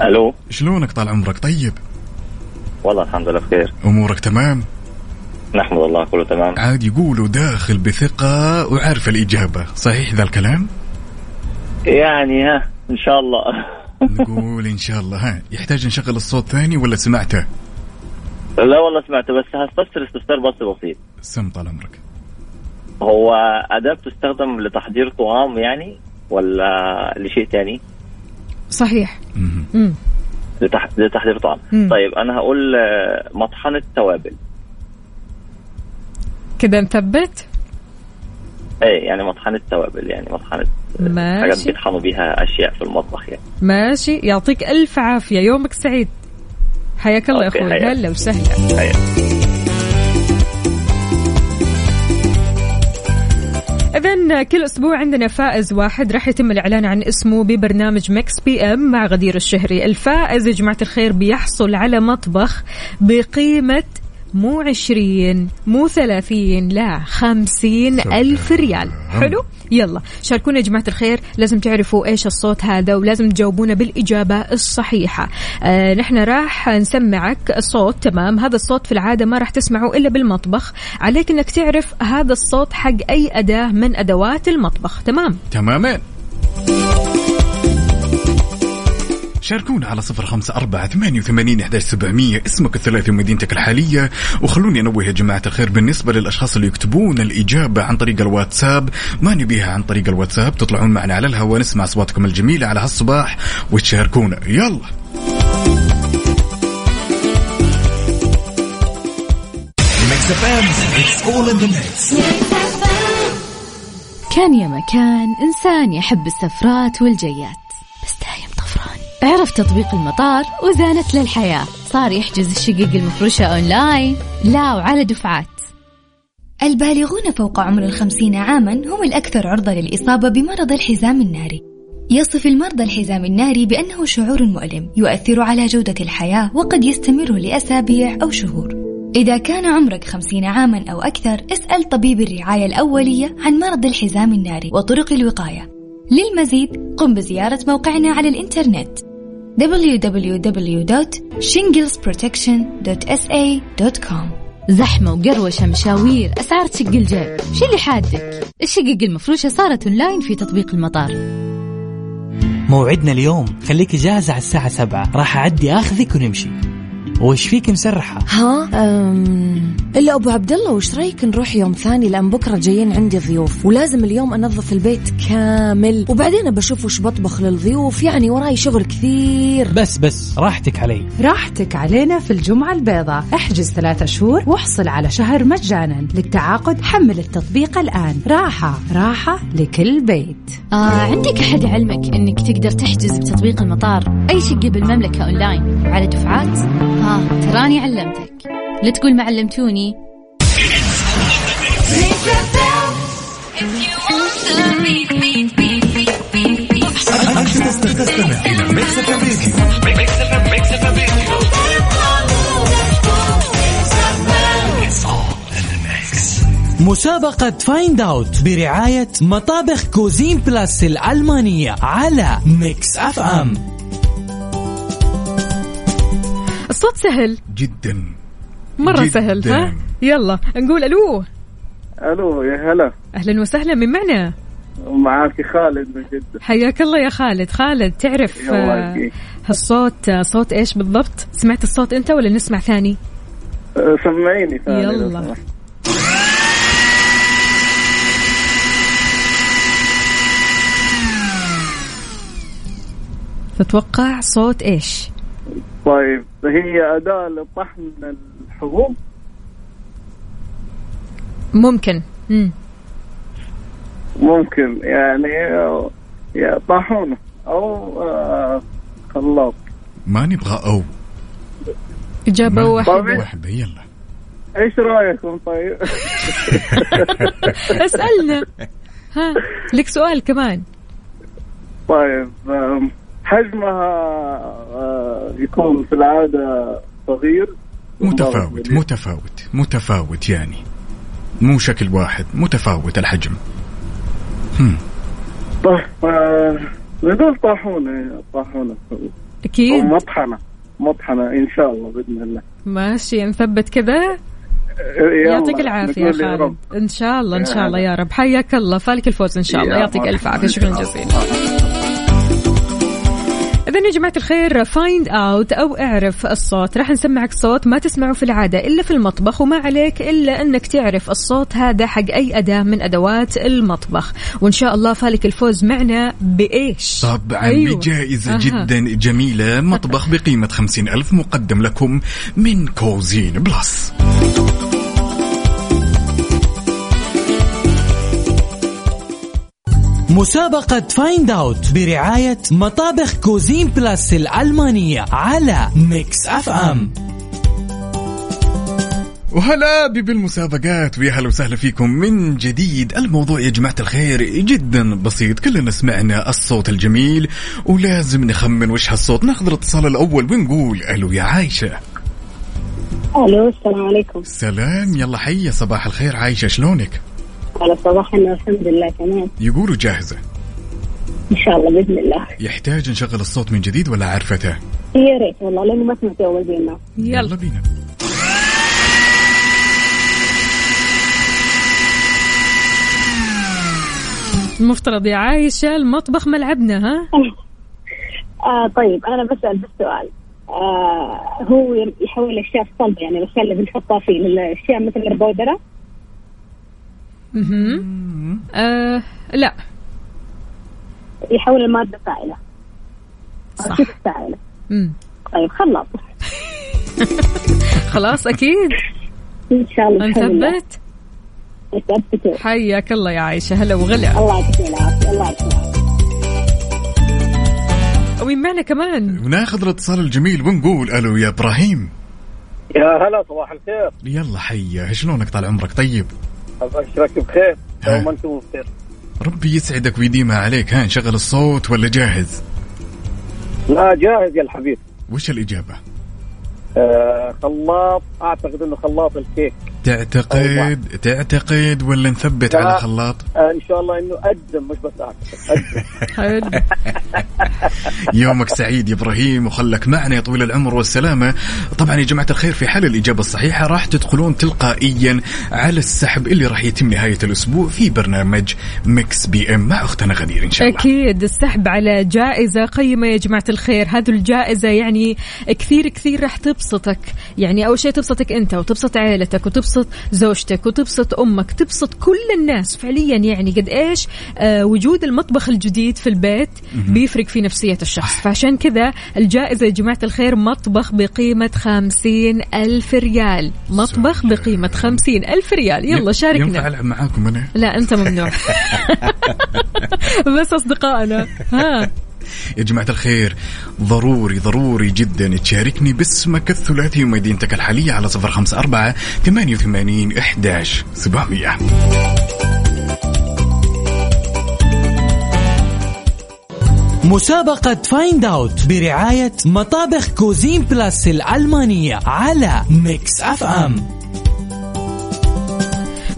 ألو؟ شلونك طال عمرك؟ طيب؟ والله الحمد لله بخير. أمورك تمام؟ نحمد الله كله تمام. عاد يقولوا داخل بثقة وعارف الإجابة. صحيح ذا الكلام؟ يعني ها إن شاء الله. نقول إن شاء الله ها. يحتاج نشغل الصوت ثاني ولا سمعته؟ لا والله سمعته بس هستفسر استفسار بس بسيط. سم طال عمرك. هو أداة تستخدم لتحضير طعام يعني ولا لشيء ثاني؟ صحيح. مم. لتح... لتحضير طعام. مم. طيب أنا هقول آه، مطحنة توابل. كذا نثبت إيه يعني مطحنة توابل يعني مطحنة آه، ماشي. حاجات بيطحنوا بيها أشياء في المطبخ يعني. ماشي. يعطيك ألف عافية. يومك سعيد. حياك الله يا أخوي. هلا وسهلا. إذا كل أسبوع عندنا فائز واحد راح يتم الإعلان عن اسمه ببرنامج Mix PM مع غدير الشهري. الفائز يا جماعة الخير بيحصل على مطبخ بقيمة مو عشرين مو ثلاثين لا خمسين ألف ريال. حلو؟ يلا شاركونا يا جماعة الخير. لازم تعرفوا إيش الصوت هذا ولازم تجاوبونا بالإجابة الصحيحة. آه نحن راح نسمعك صوت تمام؟ هذا الصوت في العادة ما راح تسمعه إلا بالمطبخ. عليك أنك تعرف هذا الصوت حق أي أداة من أدوات المطبخ تمام؟ تماما. شاركونا على صفر خمسة أربعة ثمانية وثمانين إحداش سبعمية. اسمك الثلاثي ومدينتك الحالية. وخلوني أنوه يا جماعة الخير بالنسبة للأشخاص اللي يكتبون الإجابة عن طريق الواتساب. ما نبيها عن طريق الواتساب تطلعون معنا على الهواء نسمع أصواتكم الجميلة على هالصباح وتشاركونا. يلا. كان يا مكان إنسان يحب السفرات والجيات. عرف تطبيق المطار وزانت للحياة. صار يحجز الشقق المفروشة أونلاين. لا وعلى دفعات. البالغون فوق عمر الخمسين عاما هم الأكثر عرضة للإصابة بمرض الحزام الناري. يصف المرضى الحزام الناري بأنه شعور مؤلم يؤثر على جودة الحياة وقد يستمر لأسابيع أو شهور. إذا كان عمرك خمسين عاما أو أكثر اسأل طبيب الرعاية الأولية عن مرض الحزام الناري وطرق الوقاية. للمزيد قم بزيارة موقعنا على الإنترنت. www.shinglesprotection.sa.com زحمة وقروشة مشاوير أسعار تشق الجيب شو اللي حادك؟ الشقق المفروشة صارت أونلاين في تطبيق المطار. موعدنا اليوم خليك جاهزة على الساعة سبعة راح أعدي أخذك ونمشي. وش فيك مسرحة؟ ها؟ أم... إلا أبو عبد الله وش رأيك نروح يوم ثاني؟ لأن بكرة جايين عندي ضيوف ولازم اليوم أنظف البيت كامل. وبعدين بشوف وش بطبخ للضيوف يعني وراي شغل كثير. بس بس راحتك علي. راحتك علينا في الجمعة البيضاء. احجز ثلاثة شهور واحصل على شهر مجانا. للتعاقد حمل التطبيق الآن. راحة راحة لكل بيت. آه عندك أحد علمك أنك تقدر تحجز بتطبيق المطار؟ أي شقة بالمملكة أونلاين؟ وعلى دفعات؟ ها تراني علمتك. لا تقول ما علمتوني. مسابقة Find Out برعاية مطابخ Cuisine Plus الألمانية على Mix FM الصوت سهل. جدا. مرة جداً. سهل ها؟ يلا نقول ألو. ألو يا هلا. أهلا وسهلا من معنا معاك خالد من جدة. حياك الله يا خالد. خالد تعرف آه،. هالصوت آه، صوت إيش بالضبط؟ سمعت الصوت أنت ولا نسمع ثاني؟ أه، سمعيني ثاني يلا. تتوقع صوت إيش؟ طيب هي أداة لطحن الحبوب ممكن. مم. ممكن يعني يا طاحونة أو آه، خلاط. ما نبغى أو. إجابة واحدة. واحدة يلا. إيش رأيكم طيب؟ أسألنا. ها لك سؤال كمان. طيب حجمها آه، يكون في العادة صغير. متفاوت متفاوت. متفاوت يعني. مو شكل واحد متفاوت الحجم. هم. طيب آه، نقول طاحونة طاحونة أكيد. أو مطحنة مطحنة إن شاء الله بإذن الله. ماشي نثبت كذا. يعطيك العافية يا نقول يا خالد. رب. إن شاء الله إن يا شاء الله. يا رب. حياك الله. فالك الفوز إن شاء الله. يعطيك ألف مرحبا. عافية. شكرا جزيلا. إذا يا جماعة الخير Find Out أو اعرف الصوت. راح نسمعك صوت ما تسمعه في العادة إلا في المطبخ وما عليك إلا أنك تعرف الصوت هذا حق أي أداة من أدوات المطبخ. وإن شاء الله فالك الفوز معنا بإيش؟ طبعا أيوة. بجائزة أها. جدا جميلة. مطبخ بقيمة خمسين ألف مقدم لكم من Cuisine Plus. مسابقة Find Out برعاية مطابخ Cuisine Plus الألمانية على Mix FM وهلا بي بالمسابقات ويا هلا وسهلا فيكم. من جديد الموضوع يا جماعة الخير جدا بسيط. كلنا سمعنا الصوت الجميل ولازم نخمن وش هالصوت. ناخذ الاتصال الأول ونقول ألو يا عايشة. ألو السلام عليكم. سلام يلا حيا صباح الخير. عايشة شلونك؟ على صباحنا الحمد لله تمام. يقولوا جاهزة. إن شاء الله بإذن الله. يحتاج نشغل الصوت من جديد ولا عرفته؟ يا ريت والله لأنه ما سمعت أول بينا يلا. بينا. المفترض يا عايشة المطبخ ملعبنا ها؟ آه طيب أنا بسأل بالسؤال آه هو يحول الأشياء صلبة يعني الأشياء اللي بنحطها فيه الأشياء مثل البودرة؟ مهم. آه لا. يحول المادة سائلة. صح. طيب خلاص. خلاص أكيد. إن شاء الله. نثبت حياك الله يا عايشة هلا وغلا. الله يعطيك العافية الله يعطيك العافية. ومين معنا كمان؟ وناخذ الاتصال الجميل ونقول ألو يا إبراهيم. يا هلا صباح الخير. يلا حيا. شلونك طال عمرك؟ طيب. ابشرك بخير. دوما أنتم بخير. ربي يسعدك ويديمها عليك. ها نشغل الصوت ولا جاهز؟ لا جاهز يا الحبيب. وش الإجابة؟ آه خلاط. أعتقد إنه خلاط الكيك. تعتقد تعتقد ولا نثبت على خلاط؟ آه، إن شاء الله إنه أقدم مش بس اعتقد يومك سعيد يا إبراهيم وخلك معنا يا طويل العمر والسلامة. طبعا يا جماعة الخير في حال الإجابة الصحيحة راح تدخلون تلقائيا على السحب اللي راح يتم نهاية الأسبوع في برنامج Mix PM مع أختنا غدير إن شاء الله. أكيد السحب على جائزة قيمة يا جماعة الخير. هذه الجائزة يعني كثير كثير راح تبسطك. يعني أول شيء تبسطك أنت وتبسط عائلتك وتبسط زوجتك وتبسط أمك تبسط كل الناس فعليا يعني قد إيش آه وجود المطبخ الجديد في البيت بيفرق في نفسية الشخص. فعشان كذا الجائزة يا جماعة الخير مطبخ بقيمة خمسين ألف ريال. مطبخ بقيمة خمسين ألف ريال. يلا ينفع شاركنا. ألعب معاكم أنا؟ لا أنت ممنوع. بس أصدقائنا. ها. يا جماعة الخير ضروري ضروري جدا تشاركني باسمك الثلاثي ومدينتك الحالية على صفر خمسة أربعة ثمانية وثمانين إحداش سبعمية. مسابقة Find Out برعاية مطابخ Cuisine Plus الألمانية على Mix FM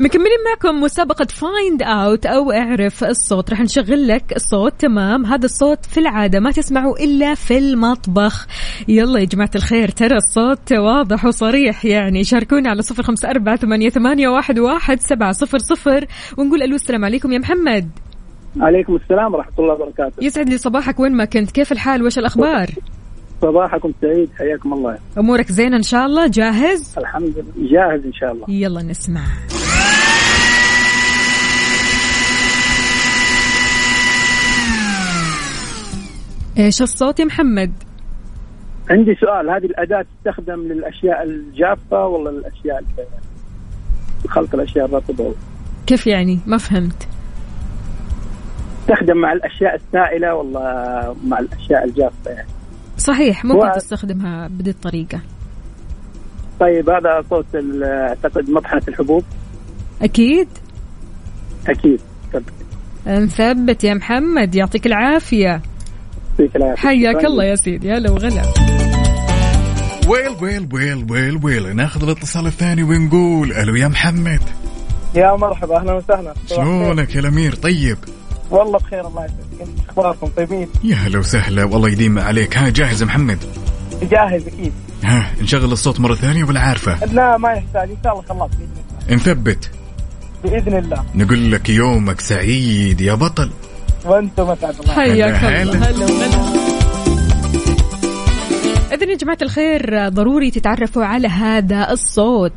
مكملين معكم مسابقة Find Out أو اعرف الصوت. راح نشغل لك الصوت. تمام؟ هذا الصوت في العادة ما تسمعه إلا في المطبخ. يلا يا جماعة الخير ترى الصوت واضح وصريح يعني. شاركونا على صفر خمسة أربعة ثمانية, ثمانية واحد, واحد سبعة صفر صفر ونقول ألو السلام عليكم يا محمد. عليكم السلام ورحمة الله وبركاته. يسعد لي صباحك. وين ما كنت؟ كيف الحال؟ وش الأخبار؟ صباحكم سعيد حياكم الله. أمورك زينة إن شاء الله؟ جاهز؟ الحمد لله جاهز إن شاء الله. يلا نسمع. إيش الصوت يا محمد؟ عندي سؤال هذه الأداة تستخدم للأشياء الجافة ولا للأشياء ال- خلط الأشياء الرطبة؟ كيف يعني؟ ما فهمت. تستخدم مع الأشياء السائلة ولا مع الأشياء الجافة؟ يعني صحيح ممكن هو- تستخدمها بهذه الطريقة. طيب هذا صوت أعتقد مطحنة الحبوب. أكيد. أكيد. نثبت يا محمد يعطيك العافية يعطيك العافية. حياك. الله يا سيدي. هلا وغلا. ويل ويل ويل ويل ويل. ناخذ الاتصال الثاني ونقول ألو يا محمد. يا مرحبا أهلا وسهلا. شلونك يا الأمير؟ طيب. والله بخير الله يسعدك. أخباركم؟ طيبين؟ يا هلا وسهلا والله يديم عليك. ها جاهز يا محمد؟ جاهز أكيد. ها نشغل الصوت مرة ثانية ولا عارفه لا ما يحتاج. إن شاء الله خلاص بإذن الله. نثبت. بإذن الله. نقول لك يومك سعيد يا بطل. وأنتم اسعد الله حياك هلا الله. هلا وغلا. إذن يا جماعة الخير ضروري تتعرفوا على هذا الصوت.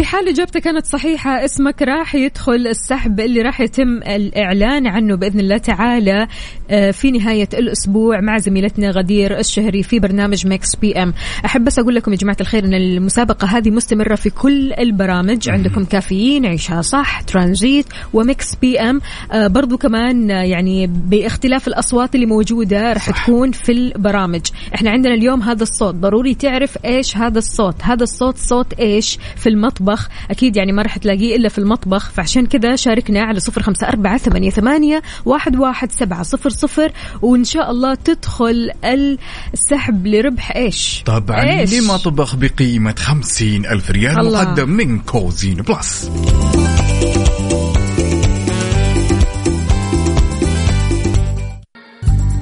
في حال إجابتك كانت صحيحة اسمك راح يدخل السحب اللي راح يتم الإعلان عنه بإذن الله تعالى آه، في نهاية الأسبوع مع زميلتنا غدير الشهري في برنامج Mix PM أحب بس أقول لكم يا جماعة الخير أن المسابقة هذه مستمرة في كل البرامج عندكم كافيين عيشها صح ترانزيت و Mix PM برضو كمان آه، يعني باختلاف الأصوات اللي موجودة راح تكون في البرامج. إحنا عندنا اليوم هذا الصوت ضروري تعرف إيش هذا الصوت. هذا الصوت صوت إيش في المطبخ؟ أكيد يعني ما راح تلاقيه إلا في المطبخ. فعشان كذا شاركنا على صفر خمسة أربعة ثمانية, ثمانية واحد, واحد سبعة صفر صفر. وإن شاء الله تدخل السحب لربح إيش؟ طبعا إيش؟ لمطبخ بقيمة خمسين ألف ريال الله. مقدم من Cuisine Plus.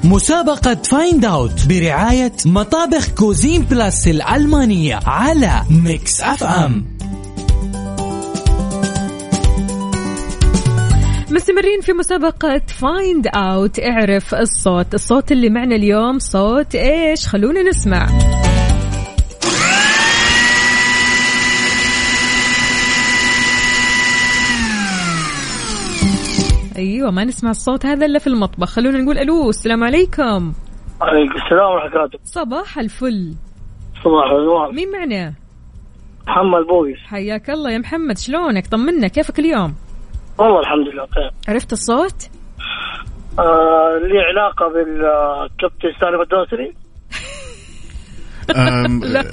مسابقة Find Out برعاية مطابخ Cuisine Plus الألمانية على Mix FM مستمرين في مسابقة Find Out اعرف الصوت. الصوت اللي معنا اليوم صوت إيش؟ خلونا نسمع. أيوه ما نسمع الصوت هذا إلا في المطبخ. خلونا نقول ألو السلام عليكم. عليكم السلام ورحمة الله صباح الفل. صباح النور مين معنا؟ محمد بويس. حياك الله يا محمد شلونك؟ طمنا كيفك اليوم؟ والله الحمد لله بخير عرفت الصوت؟ آه لي علاقة بالكابتن سالم الدوسري لا.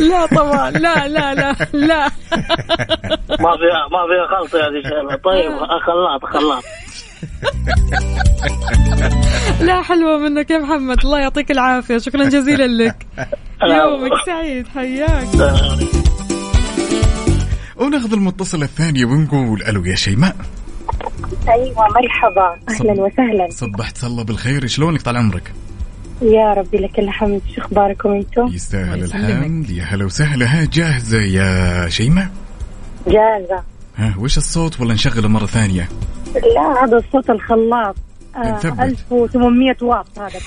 لا طبعا. لا لا لا لا. ما فيها ما فيها خلطه هذه طيب خلاط خلاط لا حلوة منك يا محمد. الله يعطيك العافية. شكرا جزيلا لك. يومك سعيد. حياك. وناخذ المتصلة الثانية ونقول ألو يا شيماء. أيوه مرحبا. أهلا وسهلا. صبحت الله بالخير. شلونك طال عمرك؟ يا ربي لك الحمد. شو أخباركم أنتم؟ يستاهل الحمد يا هلا وسهلا. ها جاهزة يا شيماء؟ جاهزة. ها وش الصوت؟ ولا نشغله مرة ثانية. لا هذا الصوت الخلاط. آه نثبت. 1800 واط هذا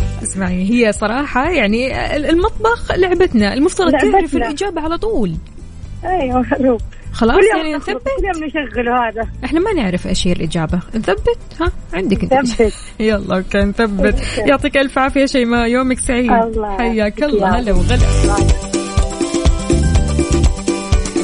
اسمعي هي صراحة يعني المطبخ لعبتنا المفترض تعرف لعبتنا. الإجابة على طول. أيوه حلو خلاص كل يعني نثبت؟ كل يوم نشغل هذا. إحنا ما نعرف إيش هي الإجابة. نثبت؟ ها عندك أنت. نثبت. يلا okay نثبت. يعطيك ألف عافية شيماء يومك سعيد. حياك الله هلا وغلا.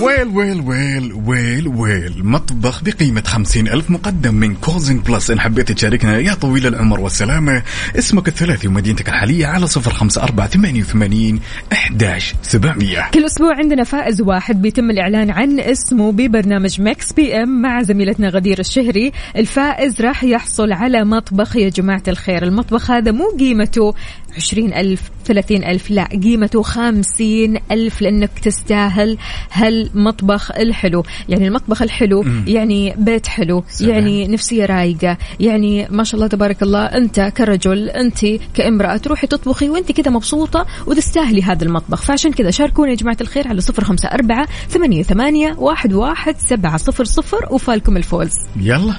well well well well well. مطبخ بقيمة خمسين ألف مقدم من Cuisine Plus. إن حبيت تشاركنا يا طويل العمر والسلامة. اسمك الثلاثي ومدينتك الحالية على صفر خمسة أربعة ثمانية وثمانين أحداش سبعمية. كل أسبوع عندنا فائز واحد بيتم الإعلان عن اسمه ببرنامج Mix PM مع زميلتنا غدير الشهري. الفائز راح يحصل على مطبخ. يا جماعة الخير المطبخ هذا مو قيمته. عشرين ألف ثلاثين ألف لا قيمته خمسين ألف لأنك تستاهل هالمطبخ الحلو يعني المطبخ الحلو مم. يعني بيت حلو سلام. يعني نفسية رايقة يعني ما شاء الله تبارك الله أنت كرجل أنت كامرأة تروحي تطبخي وأنت كذا مبسوطة وتستاهلي هذا المطبخ فعشان كذا شاركونا يا جماعة الخير على صفر خمسة أربعة ثمانية ثمانية واحد واحد سبعة صفر صفر وفالكم الفوز يلا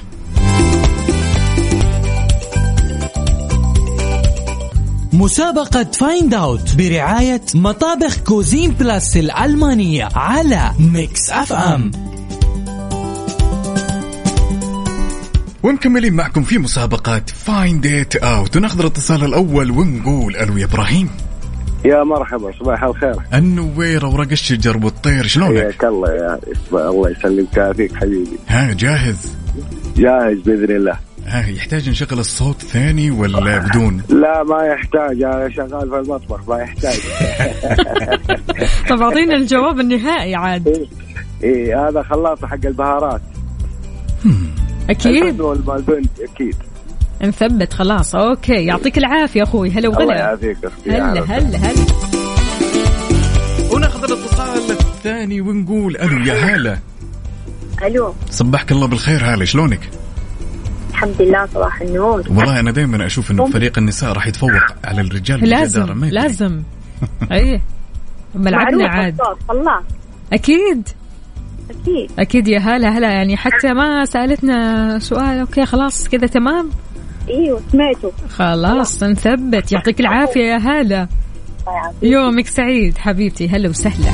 مسابقة Find Out برعاية مطابخ Cuisine Plus الألمانية على Mix FM ومكملين معكم في مسابقة Find It Out وناخذ الاتصال الأول ونقول ألو يا إبراهيم. يا مرحبا صباح الخير. النوير ورق الشجر والطير شلونك؟ حياك الله يا الله يسلمك يعافيك حبيبي. ها جاهز؟ جاهز بإذن الله. ها يحتاج نشغل الصوت ثاني ولا بدون؟ لا ما يحتاج أنا شغال في المطبخ ما يحتاج. طب أعطينا الجواب النهائي عاد. إيه هذا خلاط حق البهارات. أكيد. الفلفل والبنت أكيد. نثبت خلاص. أوكي يعطيك العافية أخوي. هلا الله وغلا يعافيك أختي هلا هلا هلا. وناخذ الاتصال الثاني ونقول ألو يا هلا. ألو. صبحك الله بالخير هلا شلونك؟ الحمد لله صباح النور. والله أنا دائما أشوف إنه فريق النساء راح يتفوق على الرجال بجدارة لازم. لازم. اي ملعبنا عاد. الصوت خلاص أكيد. أكيد. أكيد يا هلا هلا يعني حتى ما سألتنا سؤال أوكي خلاص كذا تمام. إيوه سمعته. خلاص نثبت. يعطيك العافية يا هلا. يومك سعيد حبيبتي هلا وسهلا.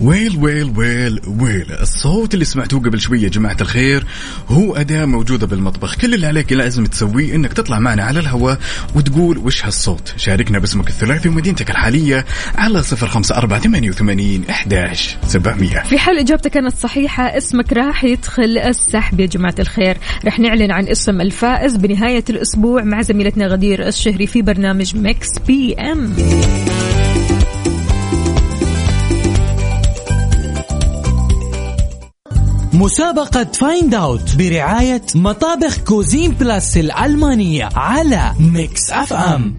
Well well well well. الصوت اللي سمعتوه قبل شوية يا جماعة الخير هو أداة موجودة بالمطبخ. كل اللي عليك لازم تسويه إنك تطلع معنا على الهواء وتقول وش هالصوت. شاركنا باسمك الثلاثي ومدينتك الحالية على صفر خمسة أربعة ثمانية وثمانين إحداش سبعمية. في حال إجابتك كانت صحيحة اسمك راح يدخل السحب يا جماعة الخير. راح نعلن عن اسم الفائز بنهاية الأسبوع مع زميلتنا غدير الشهري في برنامج Mix PM. مسابقة Find Out برعاية مطابخ Cuisine Plus الألمانية على Mix FM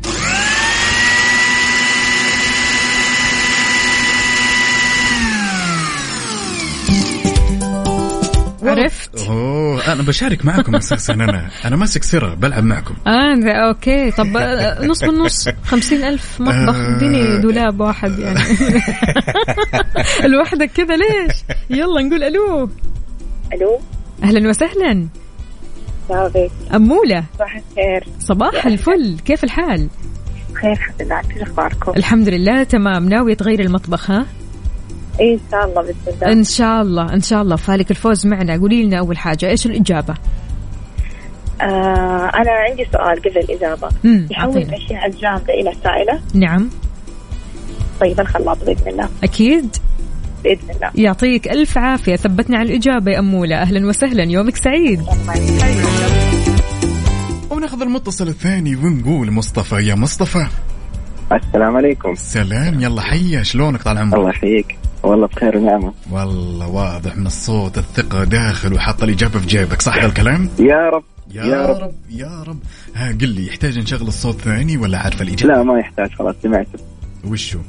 عرفت؟ أوه أنا بشارك معكم أساسا أنا. أنا ماسك سرة بلعب معكم. آه okay. طب آه، نص بالنص. خمسين ألف. مطبخ آه. اديني دولاب واحد يعني. لوحدك كذا ليش؟ يلا نقول ألو. ألو؟ أهلا وسهلا. صافي أمولة. صباح الخير. صباح الفل. كيف الحال؟ بخير الحمد لله. كيف أخباركم؟ الحمد لله تمام. ناوية تغير المطبخ ها؟ اي إن شاء الله بإذن الله. إن شاء الله إن شاء الله. فالك الفوز معنا. قولي لنا أول حاجة إيش الإجابة؟ آه أنا عندي سؤال قبل الإجابة. يحول. الأشياء الجامدة إلى سائله نعم. طيب الخلاط بإذن الله. أكيد. بإذن الله. يعطيك ألف عافية. ثبتنا على الإجابة يا امولة أهلا وسهلا. يومك سعيد. وناخذ ناخذ المتصل الثاني ونقول مصطفى. يا مصطفى. السلام عليكم. سلام. يلا حيا. شلونك طال عمرك الله يحييك. والله بخير ونعمة. والله واضح من الصوت الثقة داخل وحاط الإجابة في جيبك. صح ذا الكلام؟ يا رب. يا, يا رب. رب. يا رب. ها قل لي يحتاج نشغل الصوت ثاني ولا عارف الإجابة؟ لا ما يحتاج. خلاص سمعته وشو؟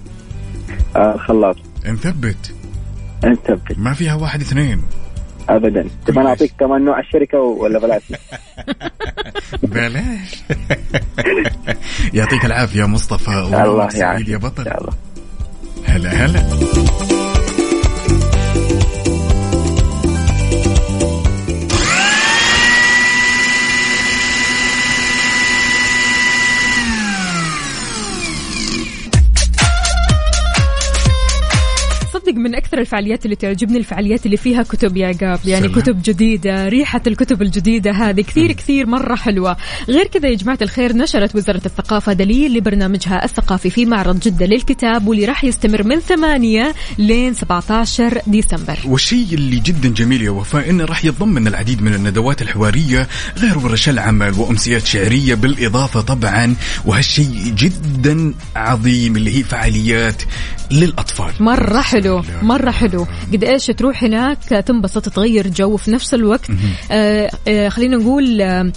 آه الخلاط نثبت ما فيها واحد اثنين. ابدا. تبغى نعطيك كمان نوع الشركة ولا بلاش؟ بلاش. يعطيك العافية مصطفى. الله يعافيك. يا بطل. هلا هلا. صدق من أكثر الفعاليات اللي تعجبني الفعاليات اللي فيها كتب يا عقاب يعني سلام. كتب جديدة ريحة الكتب الجديدة هذه كثير كثير مرة حلوة. غير كذا يا جماعة الخير نشرت وزارة الثقافة دليل لبرنامجها الثقافي في معرض جدة للكتاب واللي راح يستمر من 8 لين 17 ديسمبر. والشيء اللي جدا جميل يا وفاء إنه راح يتضمن العديد من الندوات الحوارية غير ورش العمل وأمسيات شعرية بالإضافة طبعا وهالشيء جدا عظيم اللي هي فعاليات للأطفال. مرة حلو. مرة حلو. قد إيش تروح هناك؟ تنبسط تغير جو في نفس الوقت. آه آه خلينا نقول آه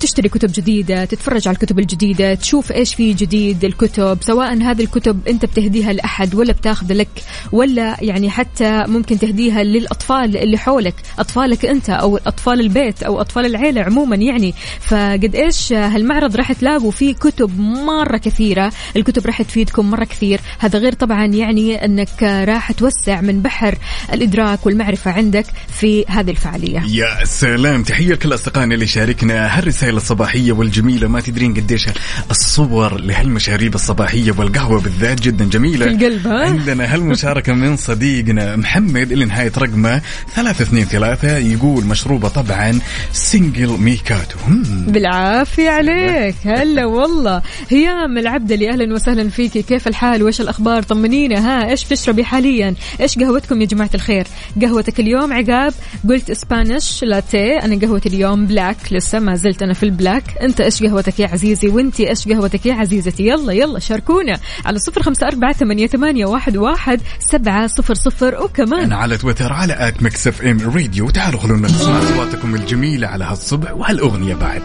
تشتري كتب جديدة تتفرج على الكتب الجديدة تشوف إيش في جديد الكتب سواء هذه الكتب أنت بتهديها لأحد ولا بتاخذ لك ولا يعني حتى ممكن تهديها للأطفال اللي حولك أطفالك أنت أو أطفال البيت أو أطفال العيلة عموما يعني. فقد إيش هالمعرض راح تلاقوا فيه كتب مرة كثيرة الكتب راح تفيدكم مرة كثير. هذا غير طبعا يعني أنك راح توسع من بحر الإدراك والمعرفة عندك في هذه الفعالية. يا سلام تحية لكل أصدقائنا اللي شاركنا هالرسائل الصباحية والجميلة؟ ما تدرين قديش الصور لهالمشاريب الصباحية والقهوة بالذات جدا جميلة. في القلب ها؟ عندنا هالمشاركة من صديقنا محمد اللي نهاية رقمه 323 يقول مشروبة طبعا single macchiato. بالعافية عليك. هلا والله. هيام العبدلي أهلا وسهلا فيكي كيف الحال؟ وإيش الأخبار؟ طمنينا ها؟ إيش بتشربي حاليا؟ إيش قهوتكم يا جماعة الخير؟ قهوتك اليوم عقاب. قلت Spanish latte أنا قهوتي اليوم black لسه ما زلت أنا في ال black. أنت إيش قهوتك يا عزيزي؟ وأنتي إيش قهوتك يا عزيزتي؟ يلا يلا شاركونا على صفر خمسة أربعة ثمانية, ثمانية واحد, واحد سبعة صفر صفر. وكمان أنا على تويتر على at Mix FM Radio تعالوا خلونا نسمع أصواتكم الجميلة على هالصبح وهالأغنية بعد.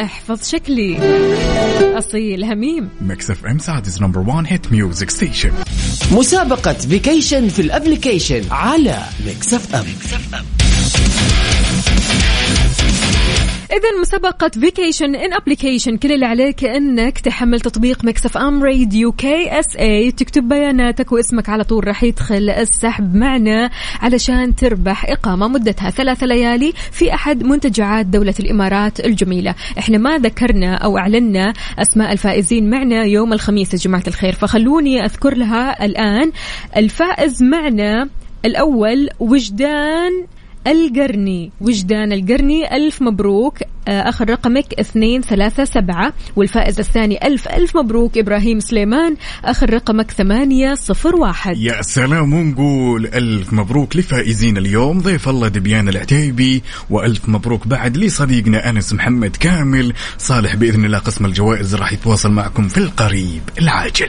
احفظ شكلي. أصيل هميم. Mix FM Saudi's number 1 hit music station مسابقة vacation في ال application على Mix FM. إذا مسابقة vacation in application كل اللي عليك إنك تحمل تطبيق Mix FM Radio KSA تكتب بياناتك واسمك على طول راح يدخل السحب معنا علشان تربح إقامة مدتها. ثلاثة ليالي في أحد منتجعات دولة الإمارات الجميلة. إحنا ما ذكرنا أو أعلنا أسماء الفائزين معنا يوم الخميس يا جماعة الخير. فخلوني أذكر لها الآن. الفائز معنا الأول وجدان القرني. وجدان القرني. ألف مبروك. آه، آخر رقمك اثنين ثلاثة سبعة. والفائز الثاني ألف. ألف مبروك إبراهيم سليمان. آخر رقمك ثمانية صفر واحد. يا سلام ونقول ألف مبروك لفائزين اليوم. ضيف الله دبيان العتيبي. وألف مبروك بعد لصديقنا أنس محمد كامل. صالح بإذن الله قسم الجوائز راح يتواصل معكم في القريب العاجل.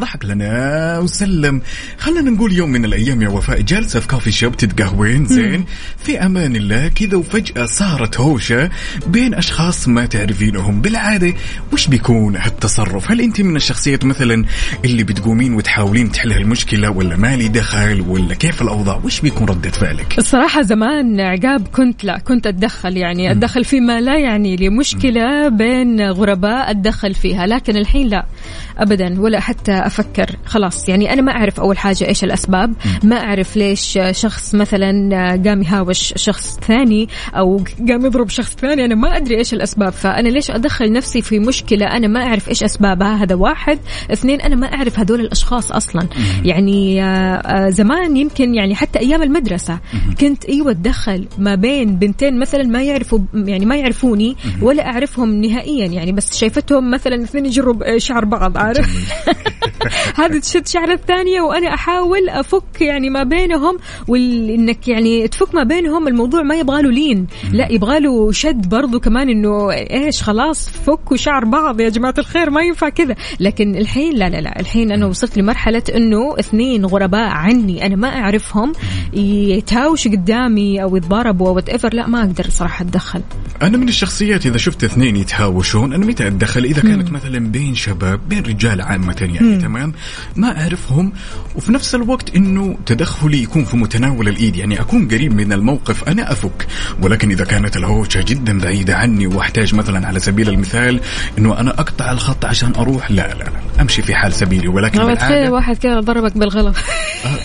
ضحك لنا وسلم. خلينا نقول يوم من الأيام يا وفاء جالسة في كافي شوب تتقهوين زين؟ في أمان الله كذا وفجأة صارت هوشة بين أشخاص ما تعرفينهم. بالعادة وش بيكون هالتصرف؟ هل انت من الشخصيات مثلا اللي بتقومين وتحاولين تحل هالمشكلة ولا مالي دخل ولا كيف الأوضاع؟ وش بيكون ردة فعلك؟ الصراحة زمان عقاب كنت لا كنت أتدخل يعني أتدخل فيما لا يعني لي مشكلة بين غرباء أتدخل فيها لكن الحين لا أبدا ولا حتى أفكر. خلاص يعني أنا ما أعرف أول حاجة إيش الأسباب. ما أعرف ليش شخص مثلا قام يهاوش شخص ثاني أو قام يضرب شخص ثاني. أنا ما أدري إيش الأسباب. فأنا ليش أدخل نفسي في مشكلة؟ أنا ما أعرف إيش اسبابها هذا واحد. اثنين أنا ما أعرف هذول الأشخاص أصلا. يعني آه، آه، زمان يمكن يعني حتى أيام المدرسة كنت أيوه أتدخل ما بين بنتين مثلا ما يعرفوا يعني ما يعرفوني ولا أعرفهم نهائيا. يعني بس شايفتهم مثلا اثنين يجروا شعر بعض عارف؟ هذه تشد شعر الثانية وأنا أحاول أفك يعني ما بينهم وانك يعني تفك ما بينهم الموضوع ما يبغى له لين. لا يبغى له شد برضو كمان إنه إيش خلاص فكوا شعر بعض يا جماعة الخير ما ينفع كذا. لكن الحين لا لا لا. الحين أنا وصلت لمرحلة إنه اثنين غرباء عني أنا ما أعرفهم يتهاوشوا قدامي أو يتضاربوا أو ايفر لا ما أقدر صراحة أتدخل. أنا من الشخصيات إذا شفت اثنين يتهاوشون أنا متى اتدخل إذا كانت مثلا بين شباب بين رجال عامة يعني. تمام ما أعرفهم. وفي نفس الوقت إنه تدخلي يكون في متناول الإيد يعني أكون قريب من الموقف أنا أفك. ولكن إذا كانت الهوشة جدا بعيدة عني وأحتاج مثلا على سبيل المثال إنه أنا أقطع الخط عشان أروح لا لا لا أمشي في حال سبيلي. ولكن بالعادة واحد كذا ضربك بالغلط.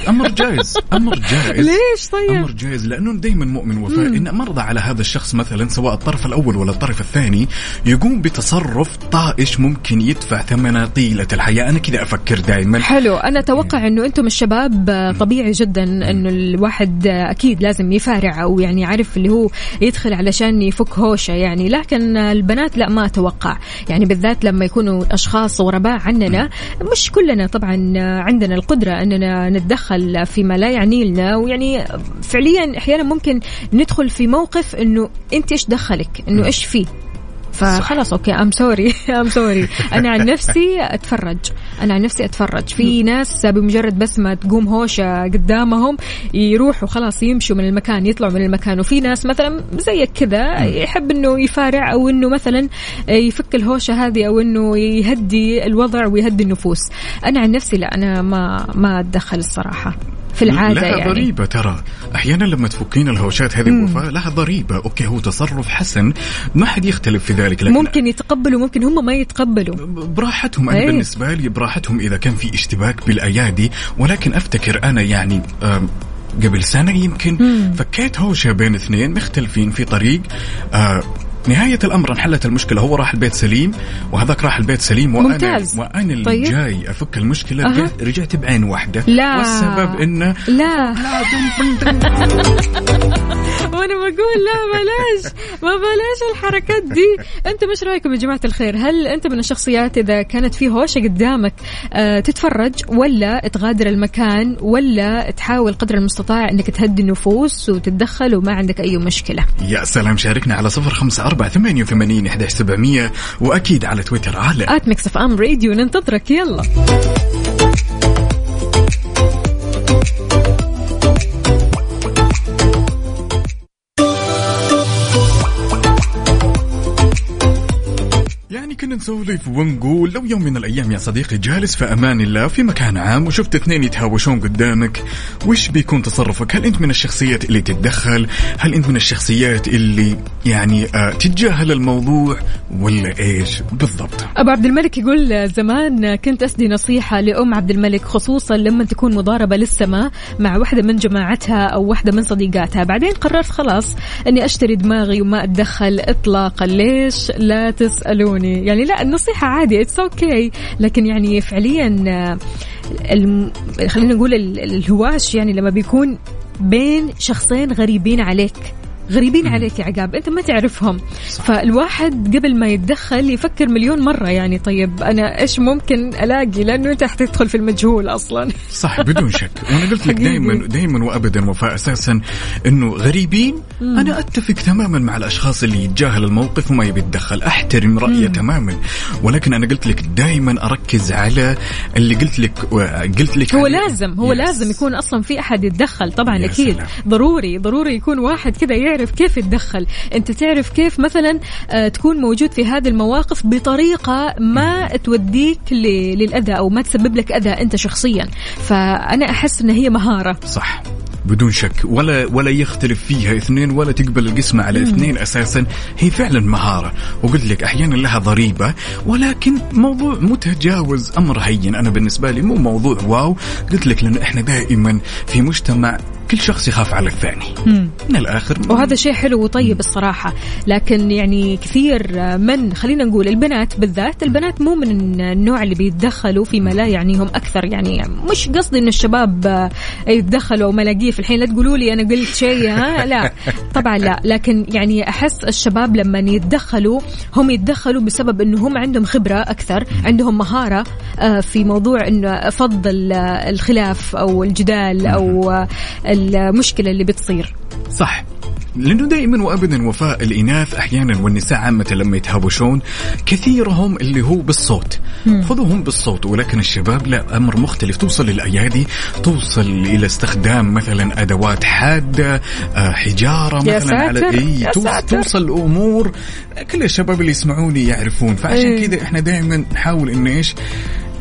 أمر جائز أمر جائز. ليش طيب؟ أمر جائز لأنه دائما مؤمن وفاء. إن مرضى على هذا الشخص مثلا سواء الطرف الأول ولا الطرف الثاني يقوم بتصرف طائش ممكن يدفع ثمنه طيلة الحياة. أنا كذا أفكر دائما حلو. أنا أتوقع إنه أنتم الشباب طبيعي جدا إنه الواحد أكيد لازم يفارع أو يعني عارف اللي هو يدخل علشان يفك هوشة يعني. لكن البنات لا ما أتوقع. يعني بالذات لما يكونوا أشخاص غرباء عننا. مش كلنا طبعا عندنا القدرة إننا نتدخل فيما لا يعني لنا. ويعني فعليا أحيانا ممكن ندخل في موقف إنه أنت إيش دخلك؟ إنه إيش فيه؟ فخلاص okay I'm sorry I'm sorry أنا عن نفسي أتفرج. أنا عن نفسي أتفرج. في ناس بمجرد بس ما تقوم هوشة قدامهم يروحوا خلاص يمشوا من المكان يطلعوا من المكان. وفي ناس مثلا زيك كذا يحب إنه يفارع أو إنه مثلا يفك الهوشة هذه أو إنه يهدي الوضع ويهدي النفوس. أنا عن نفسي لا أنا ما ما أتدخل الصراحة. في العادة لها يعني ضريبة ترى أحيانا لما تفكين الهوشات هذه مم. وفاء لها ضريبة أوكي هو تصرف حسن ما حد يختلف في ذلك لكن ممكن يتقبلوا ممكن هم ما يتقبلوا براحتهم أنا إيه. بالنسبة لي براحتهم إذا كان في اشتباك بالأيادي ولكن أفتكر أنا يعني قبل سنة يمكن مم. فكيت هوشة بين اثنين مختلفين في طريق آه نهاية الأمر انحلت المشكلة هو راح البيت سليم وهذاك راح البيت سليم وأنا ممتاز. وأنا اللي طيب. جاي أفك المشكلة أها. رجعت, بعين واحدة لا. والسبب إنه لا وأنا بقول لا بلاش ما بلاش الحركات دي أنتم إيش رأيكم يا جماعة الخير هل أنت من الشخصيات إذا كانت في هوشة قدامك آه تتفرج ولا تغادر المكان ولا تحاول قدر المستطاع إنك تهدي النفوس وتتدخل وما عندك أي مشكلة يا سلام شاركنا على صفر خمسة أربعة ثمانية وثمانين إحدى سبعمية وأكيد على تويتر على at Mix FM Radio ننتظرك. يلا. يعني كنا نسولف ونقول لو يوم من الأيام يا صديقي جالس في أمان الله في مكان عام وشفت اثنين يتهاوشون قدامك وش بيكون تصرفك؟ هل أنت من الشخصيات اللي تتدخل؟ هل أنت من الشخصيات اللي يعني آه تتجاهل الموضوع ولا إيش بالضبط؟ أبو عبد الملك يقول زمان كنت أسدي نصيحة لأم عبد الملك خصوصا لما تكون مضاربة للسماء مع واحدة من جماعتها أو واحدة من صديقاتها بعدين قررت خلاص إني أشتري دماغي وما أتدخل اطلاقا ليش لا تسالوني يعني لا النصيحة عادي it's okay okay. لكن يعني فعليا آه، الم... خلينا نقول ال- الهواش يعني لما بيكون بين شخصين غريبين عليك غريبين عليك يا عقاب أنت ما تعرفهم فالواحد قبل ما يتدخل يفكر مليون مرة يعني طيب أنا إيش ممكن ألاقي لأنه أنت حتدخل في المجهول أصلا صح بدون شك وأنا قلت لك. دائما دائما وابدا وفاء أساسا إنه غريبين مم. أنا أتفق تماما مع الأشخاص اللي يتجاهل الموقف وما يبي يتدخل أحترم رايه مم. تماما ولكن أنا قلت لك دائما أركز على اللي قلت لك قلت لك هو. لازم هو Yes. لازم يكون أصلا في أحد يتدخل طبعا أكيد سلام. ضروري ضروري يكون واحد كذا يعرف كيف يتدخل. أنت تعرف كيف مثلا آه، تكون موجود في هذه المواقف بطريقة ما توديك ل- للأذى أو ما تسبب لك أذى أنت شخصيا. فأنا أحس إن هي مهارة. صح. بدون شك. ولا ولا يختلف فيها اثنين ولا تقبل القسمة على مم. اثنين أساسا. هي فعلا مهارة. وقلت لك أحيانا لها ضريبة. ولكن موضوع متجاوز أمر هين. أنا بالنسبة لي مو موضوع واو. قلت لك لأنه إحنا دائما في مجتمع كل شخص يخاف على الثاني. مم. من الآخر وهذا شيء حلو وطيب الصراحة. لكن يعني كثير من خلينا نقول البنات بالذات البنات مو من النوع اللي بيتدخلوا فيما لا يعنيهم أكثر يعني مش قصدي إن الشباب آه، يتدخلوا أو ملاقيه في الحين. لا تقولوا لي أنا قلت شيء ها؟ لا. طبعا لا. لكن يعني أحس الشباب لما يتدخلوا هم يتدخلوا بسبب إنه هم عندهم خبرة أكثر عندهم مهارة آه، في موضوع إنه فض ال- الخلاف أو الجدال أو المشكلة اللي بتصير صح لأنه دائما وابدا وفاء الإناث أحيانا والنساء عامة لما يتهاوشون كثيرهم اللي هو بالصوت. خذوهم بالصوت ولكن الشباب لا أمر مختلف توصل للأيادي توصل إلى استخدام مثلا أدوات حادة آه، حجارة يا مثلا على ساتر، إي يا ساتر. توصل امور كل الشباب اللي يسمعوني يعرفون فعشان إيه. كذا إحنا دائما نحاول إن إيش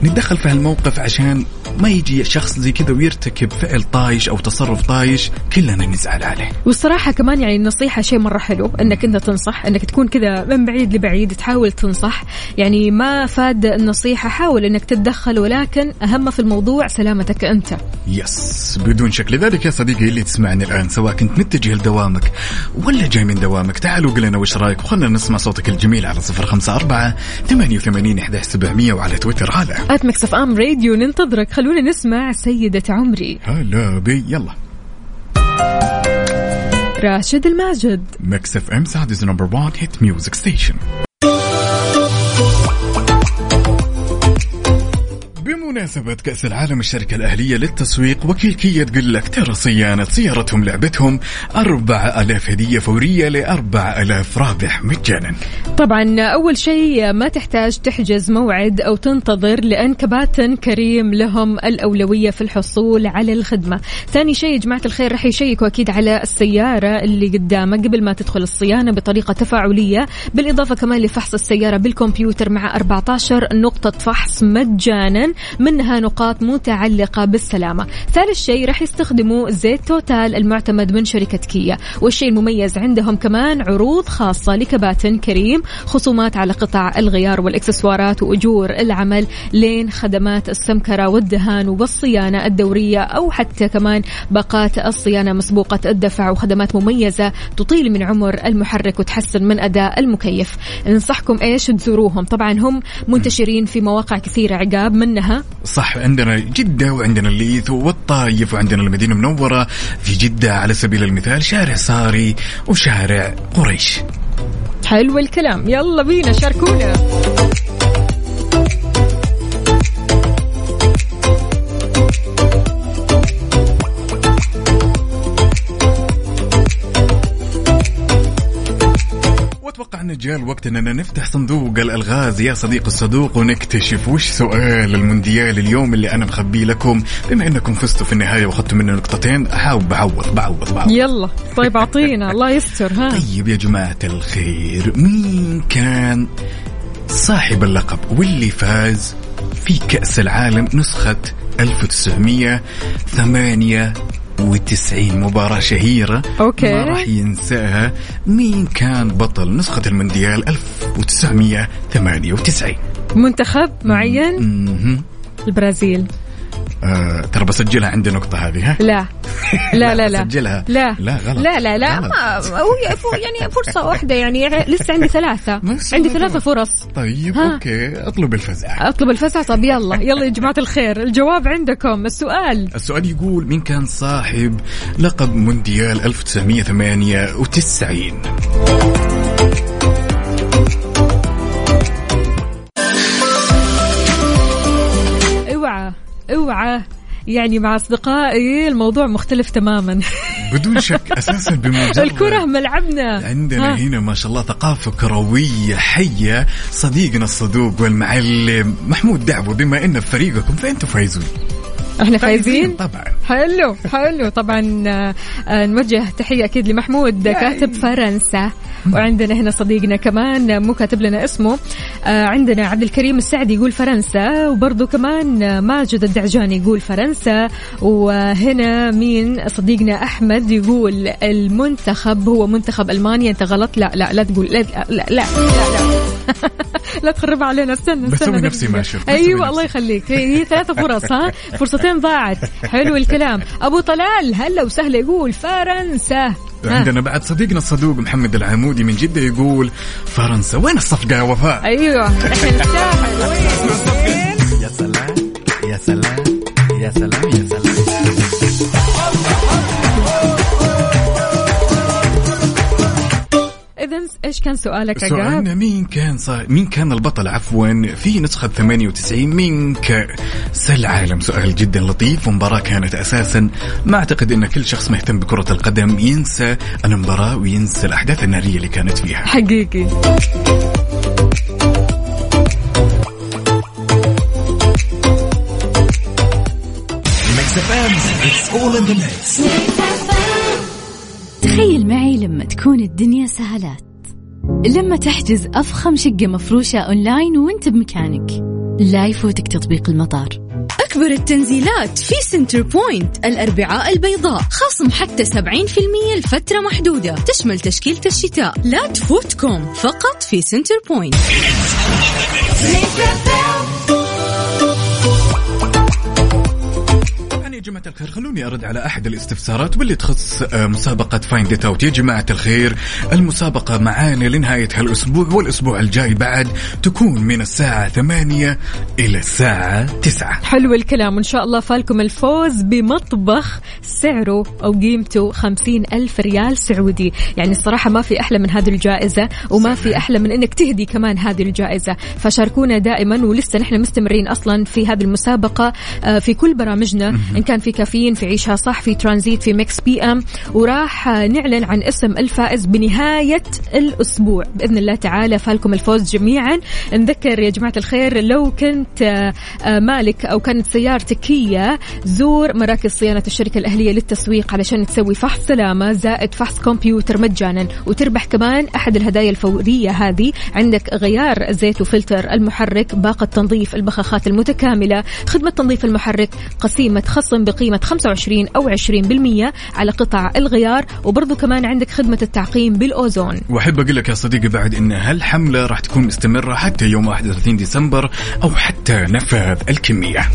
نتدخل في هالموقف عشان ما يجي شخص زي كذا ويرتكب فعل طايش أو تصرف طايش كلنا نزعل عليه. والصراحة كمان يعني النصيحة شيء مرة حلو إنك أنت تنصح إنك تكون كذا من بعيد لبعيد تحاول تنصح. يعني ما فاد النصيحة حاول إنك تتدخل ولكن أهم في الموضوع سلامتك أنت. Yes بدون شك. لذلك يا صديقي اللي تسمعني الآن سواء كنت متجه لدوامك ولا جاي من دوامك تعالوا قل لنا وش رأيك. وخلنا نسمع صوتك الجميل على صفر خمسة أربعة ثمانية وثمانين إحدى سبعمية وعلى تويتر على at Mix FM Radio ننتظرك. خلونا نسمع سيدة عمري. هلا بي. يلا. راشد الماجد. Mix FM Saudi's number 1 hit music station بمناسبة كأس العالم الشركة الأهلية للتسويق وكيل كيا تقول لك ترى صيانة سيارتهم لعبتهم أربعة ألاف هدية فورية لأربعة ألاف رابح مجانا. طبعا أول شيء ما تحتاج تحجز موعد أو تنتظر لأن كباتن كريم لهم الأولوية في الحصول على الخدمة. ثاني شيء يا جماعة الخير رح يشيكوا أكيد على السيارة اللي قدامك قبل ما تدخل الصيانة بطريقة تفاعلية. بالإضافة كمان لفحص السيارة بالكمبيوتر مع 14 نقطة فحص مجانا. منها نقاط متعلقة بالسلامة. ثالث شيء رح يستخدموا زيت توتال المعتمد من شركة كيا. والشيء المميز عندهم كمان عروض خاصة لكباتن كريم خصومات على قطع الغيار والإكسسوارات وأجور العمل لين خدمات السمكرة والدهان والصيانة الدورية أو حتى كمان باقات الصيانة مسبوقة الدفع وخدمات مميزة تطيل من عمر المحرك وتحسن من أداء المكيف. ننصحكم إيش تزوروهم. طبعا هم منتشرين في مواقع كثيرة عقاب منها صح عندنا جدة وعندنا الليث والطايف وعندنا المدينة المنورة في جدة على سبيل المثال شارع صاري وشارع قريش. حلو الكلام. يلا بينا شاركونا. جاء الوقت اننا نفتح صندوق الألغاز. يا صديق الصدوق ونكتشف وش سؤال المونديال اليوم اللي أنا مخبيه لكم. بما أنكم فزتوا في النهاية وأخذتوا مني نقطتين احاول بعوض بعوض بعوض. يلا. طيب أعطينا. الله يستر ها. طيب يا جماعة الخير مين كان صاحب اللقب واللي فاز في كأس العالم نسخة 1998 مباراة شهيرة. أوكي. ما راح ينساها. مين كان بطل نسخة المونديال 1998 منتخب معين؟ مهم. البرازيل. آه ترى بسجلها عندي نقطة هذه ها؟ لا. لا لا لا بسجلها. لا. لا غلط. لا لا لا غلط. ما يعني فرصة واحدة يعني لسه عندي ثلاثة. عندي ثلاثة فرص. طيب ها. أوكي. أطلب الفزع. أطلب الفزع؟ طب يلا يلا يا جماعة الخير. الجواب عندكم. السؤال. السؤال يقول مين كان صاحب لقب مونديال 1998 أوعى. يعني مع أصدقائي الموضوع مختلف تماما. بدون شك أساسا بمجرد الكرة ملعبنا. عندنا ها. هنا ما شاء الله ثقافة كروية حية. صديقنا الصدوق والمعلم محمود دعوة بما انه في فريقكم فأنتم فايزون. إحنا فايزين طبعا. حلو حلو. طبعا آه، نوجه تحية أكيد لمحمود كاتب فرنسا. وعندنا هنا صديقنا كمان مو كاتب لنا اسمه. عندنا عبد الكريم السعدي يقول فرنسا وبرضه كمان آه، ماجد الدعجاني يقول فرنسا وهنا مين؟ صديقنا أحمد يقول المنتخب هو منتخب ألمانيا. أنت غلط؟ لا لا لا تقول لا لا لا لا, لا, لا. تخرب علينا. استنى بسوي استنى نفسي ما شفت، بسوي أيوه. الله يخليك. هي ثلاثة فرص ها؟ فرصتين ضاعت. حلو الكلام. أبو طلال هلا وسهلا يقول فرنسا. عندنا بعد صديقنا الصدوق محمد العمودي من جدة يقول فرنسا وين الصفقة يا وفاء؟ أيوه. إحنا الساحل وين يا سلام يا سلام يا سلام. إذا إيش كان سؤالك عقاب؟ سؤالنا مين كان صار مين كان البطل؟ عفوا في نسخة 98 من كأس العالم سؤال جدا لطيف. ومباراة كانت أساسا. ما أعتقد أن كل شخص مهتم بكرة القدم ينسى المباراة وينسى الأحداث النارية اللي كانت فيها. حقيقي. It's all in the mix تخيل معي لما تكون الدنيا سهالات لما تحجز أفخم شقة مفروشة أونلاين وأنت بمكانك. لا يفوتك تطبيق المطار. أكبر التنزيلات في Centrepoint الأربعاء البيضاء خصم حتى 70% لفترة محدودة. تشمل تشكيلة الشتاء. لا تفوتكم فقط في Centrepoint. يا جماعة الخير خلوني أرد على أحد الاستفسارات واللي تخص آه، مسابقة Find It Out يا جماعة الخير المسابقة معانا لنهاية هالأسبوع والأسبوع الجاي بعد تكون من الساعة 8 إلى الساعة 9 حلو الكلام. وإن شاء الله فالكم الفوز بمطبخ سعره أو قيمته خمسين ألف ريال سعودي. يعني الصراحة ما في أحلى من هذه الجائزة وما في أحلى من أنك تهدي كمان هذه الجائزة. فشاركونا دائما ولسه نحن مستمرين أصلا في هذه المسابقة آه، في كل برامجنا. إن كان في كافيين في عيشها صح في ترانزيت في Mix PM. وراح نعلن عن اسم الفائز بنهاية الأسبوع. بإذن الله تعالى فالكم الفوز جميعا. نذكر يا جماعة الخير لو كنت آه، مالك أو كانت سيارتك هي زور مراكز صيانة الشركة الأهلية للتسويق علشان تسوي فحص سلامة زائد فحص كمبيوتر مجانا. وتربح كمان أحد الهدايا الفورية هذه. عندك غيار زيت وفلتر المحرك باقة تنظيف البخاخات المتكاملة خدمة تنظيف المحرك قسيمة خصم بقيمة 25 أو 20% على قطع الغيار. وبرضو كمان عندك خدمة التعقيم بالأوزون. وأحب أقول لك يا صديقي بعد إن هالحملة راح تكون مستمرة حتى يوم 31 ديسمبر أو حتى نفاذ الكمية.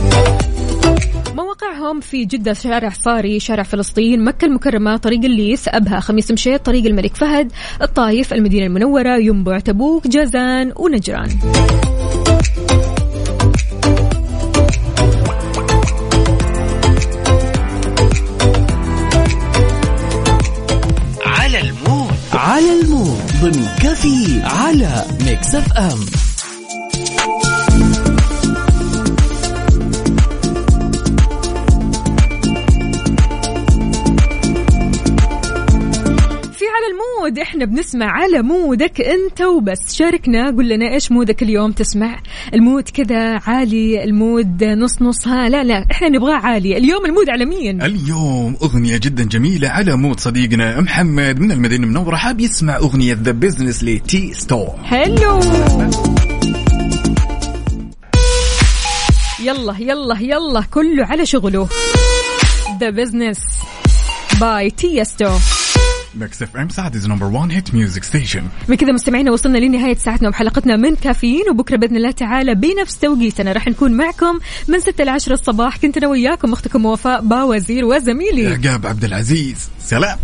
مواقعهم في جدة شارع صاري شارع فلسطين مكة المكرمة طريق الليث أبها خميس مشيط طريق الملك فهد الطايف المدينة المنورة ينبع تبوك جازان ونجران. على ال mood ضمن كافيين على Mix FM. على ال mood. إحنا بنسمع على mood ك أنت وبس. شاركنا قول لنا إيش mood ك اليوم؟ تسمع ال mood كذا عالي ال mood نص نص ها لا لا إحنا نبغاه عالي. اليوم ال mood على مين؟ اليوم أغنية جدا جميلة على mood صديقنا محمد من المدينة المنورة حاب يسمع أغنية The Business ل Tiësto. حلو. يلا يلا يلا كله على شغله. The Business by Tiësto Mix FM Saudi's number 1 hit music station. من كذا مستمعينا وصلنا لنهاية ساعتنا وحلقتنا من كافيين وبكرة بإذن الله تعالى بنفس توقيتنا. راح نكون معكم من 6 ل 10 الصباح كنت أنا وياكم أختكم وفاء باوزير وزميلي. عقاب عبد العزيز. سلام.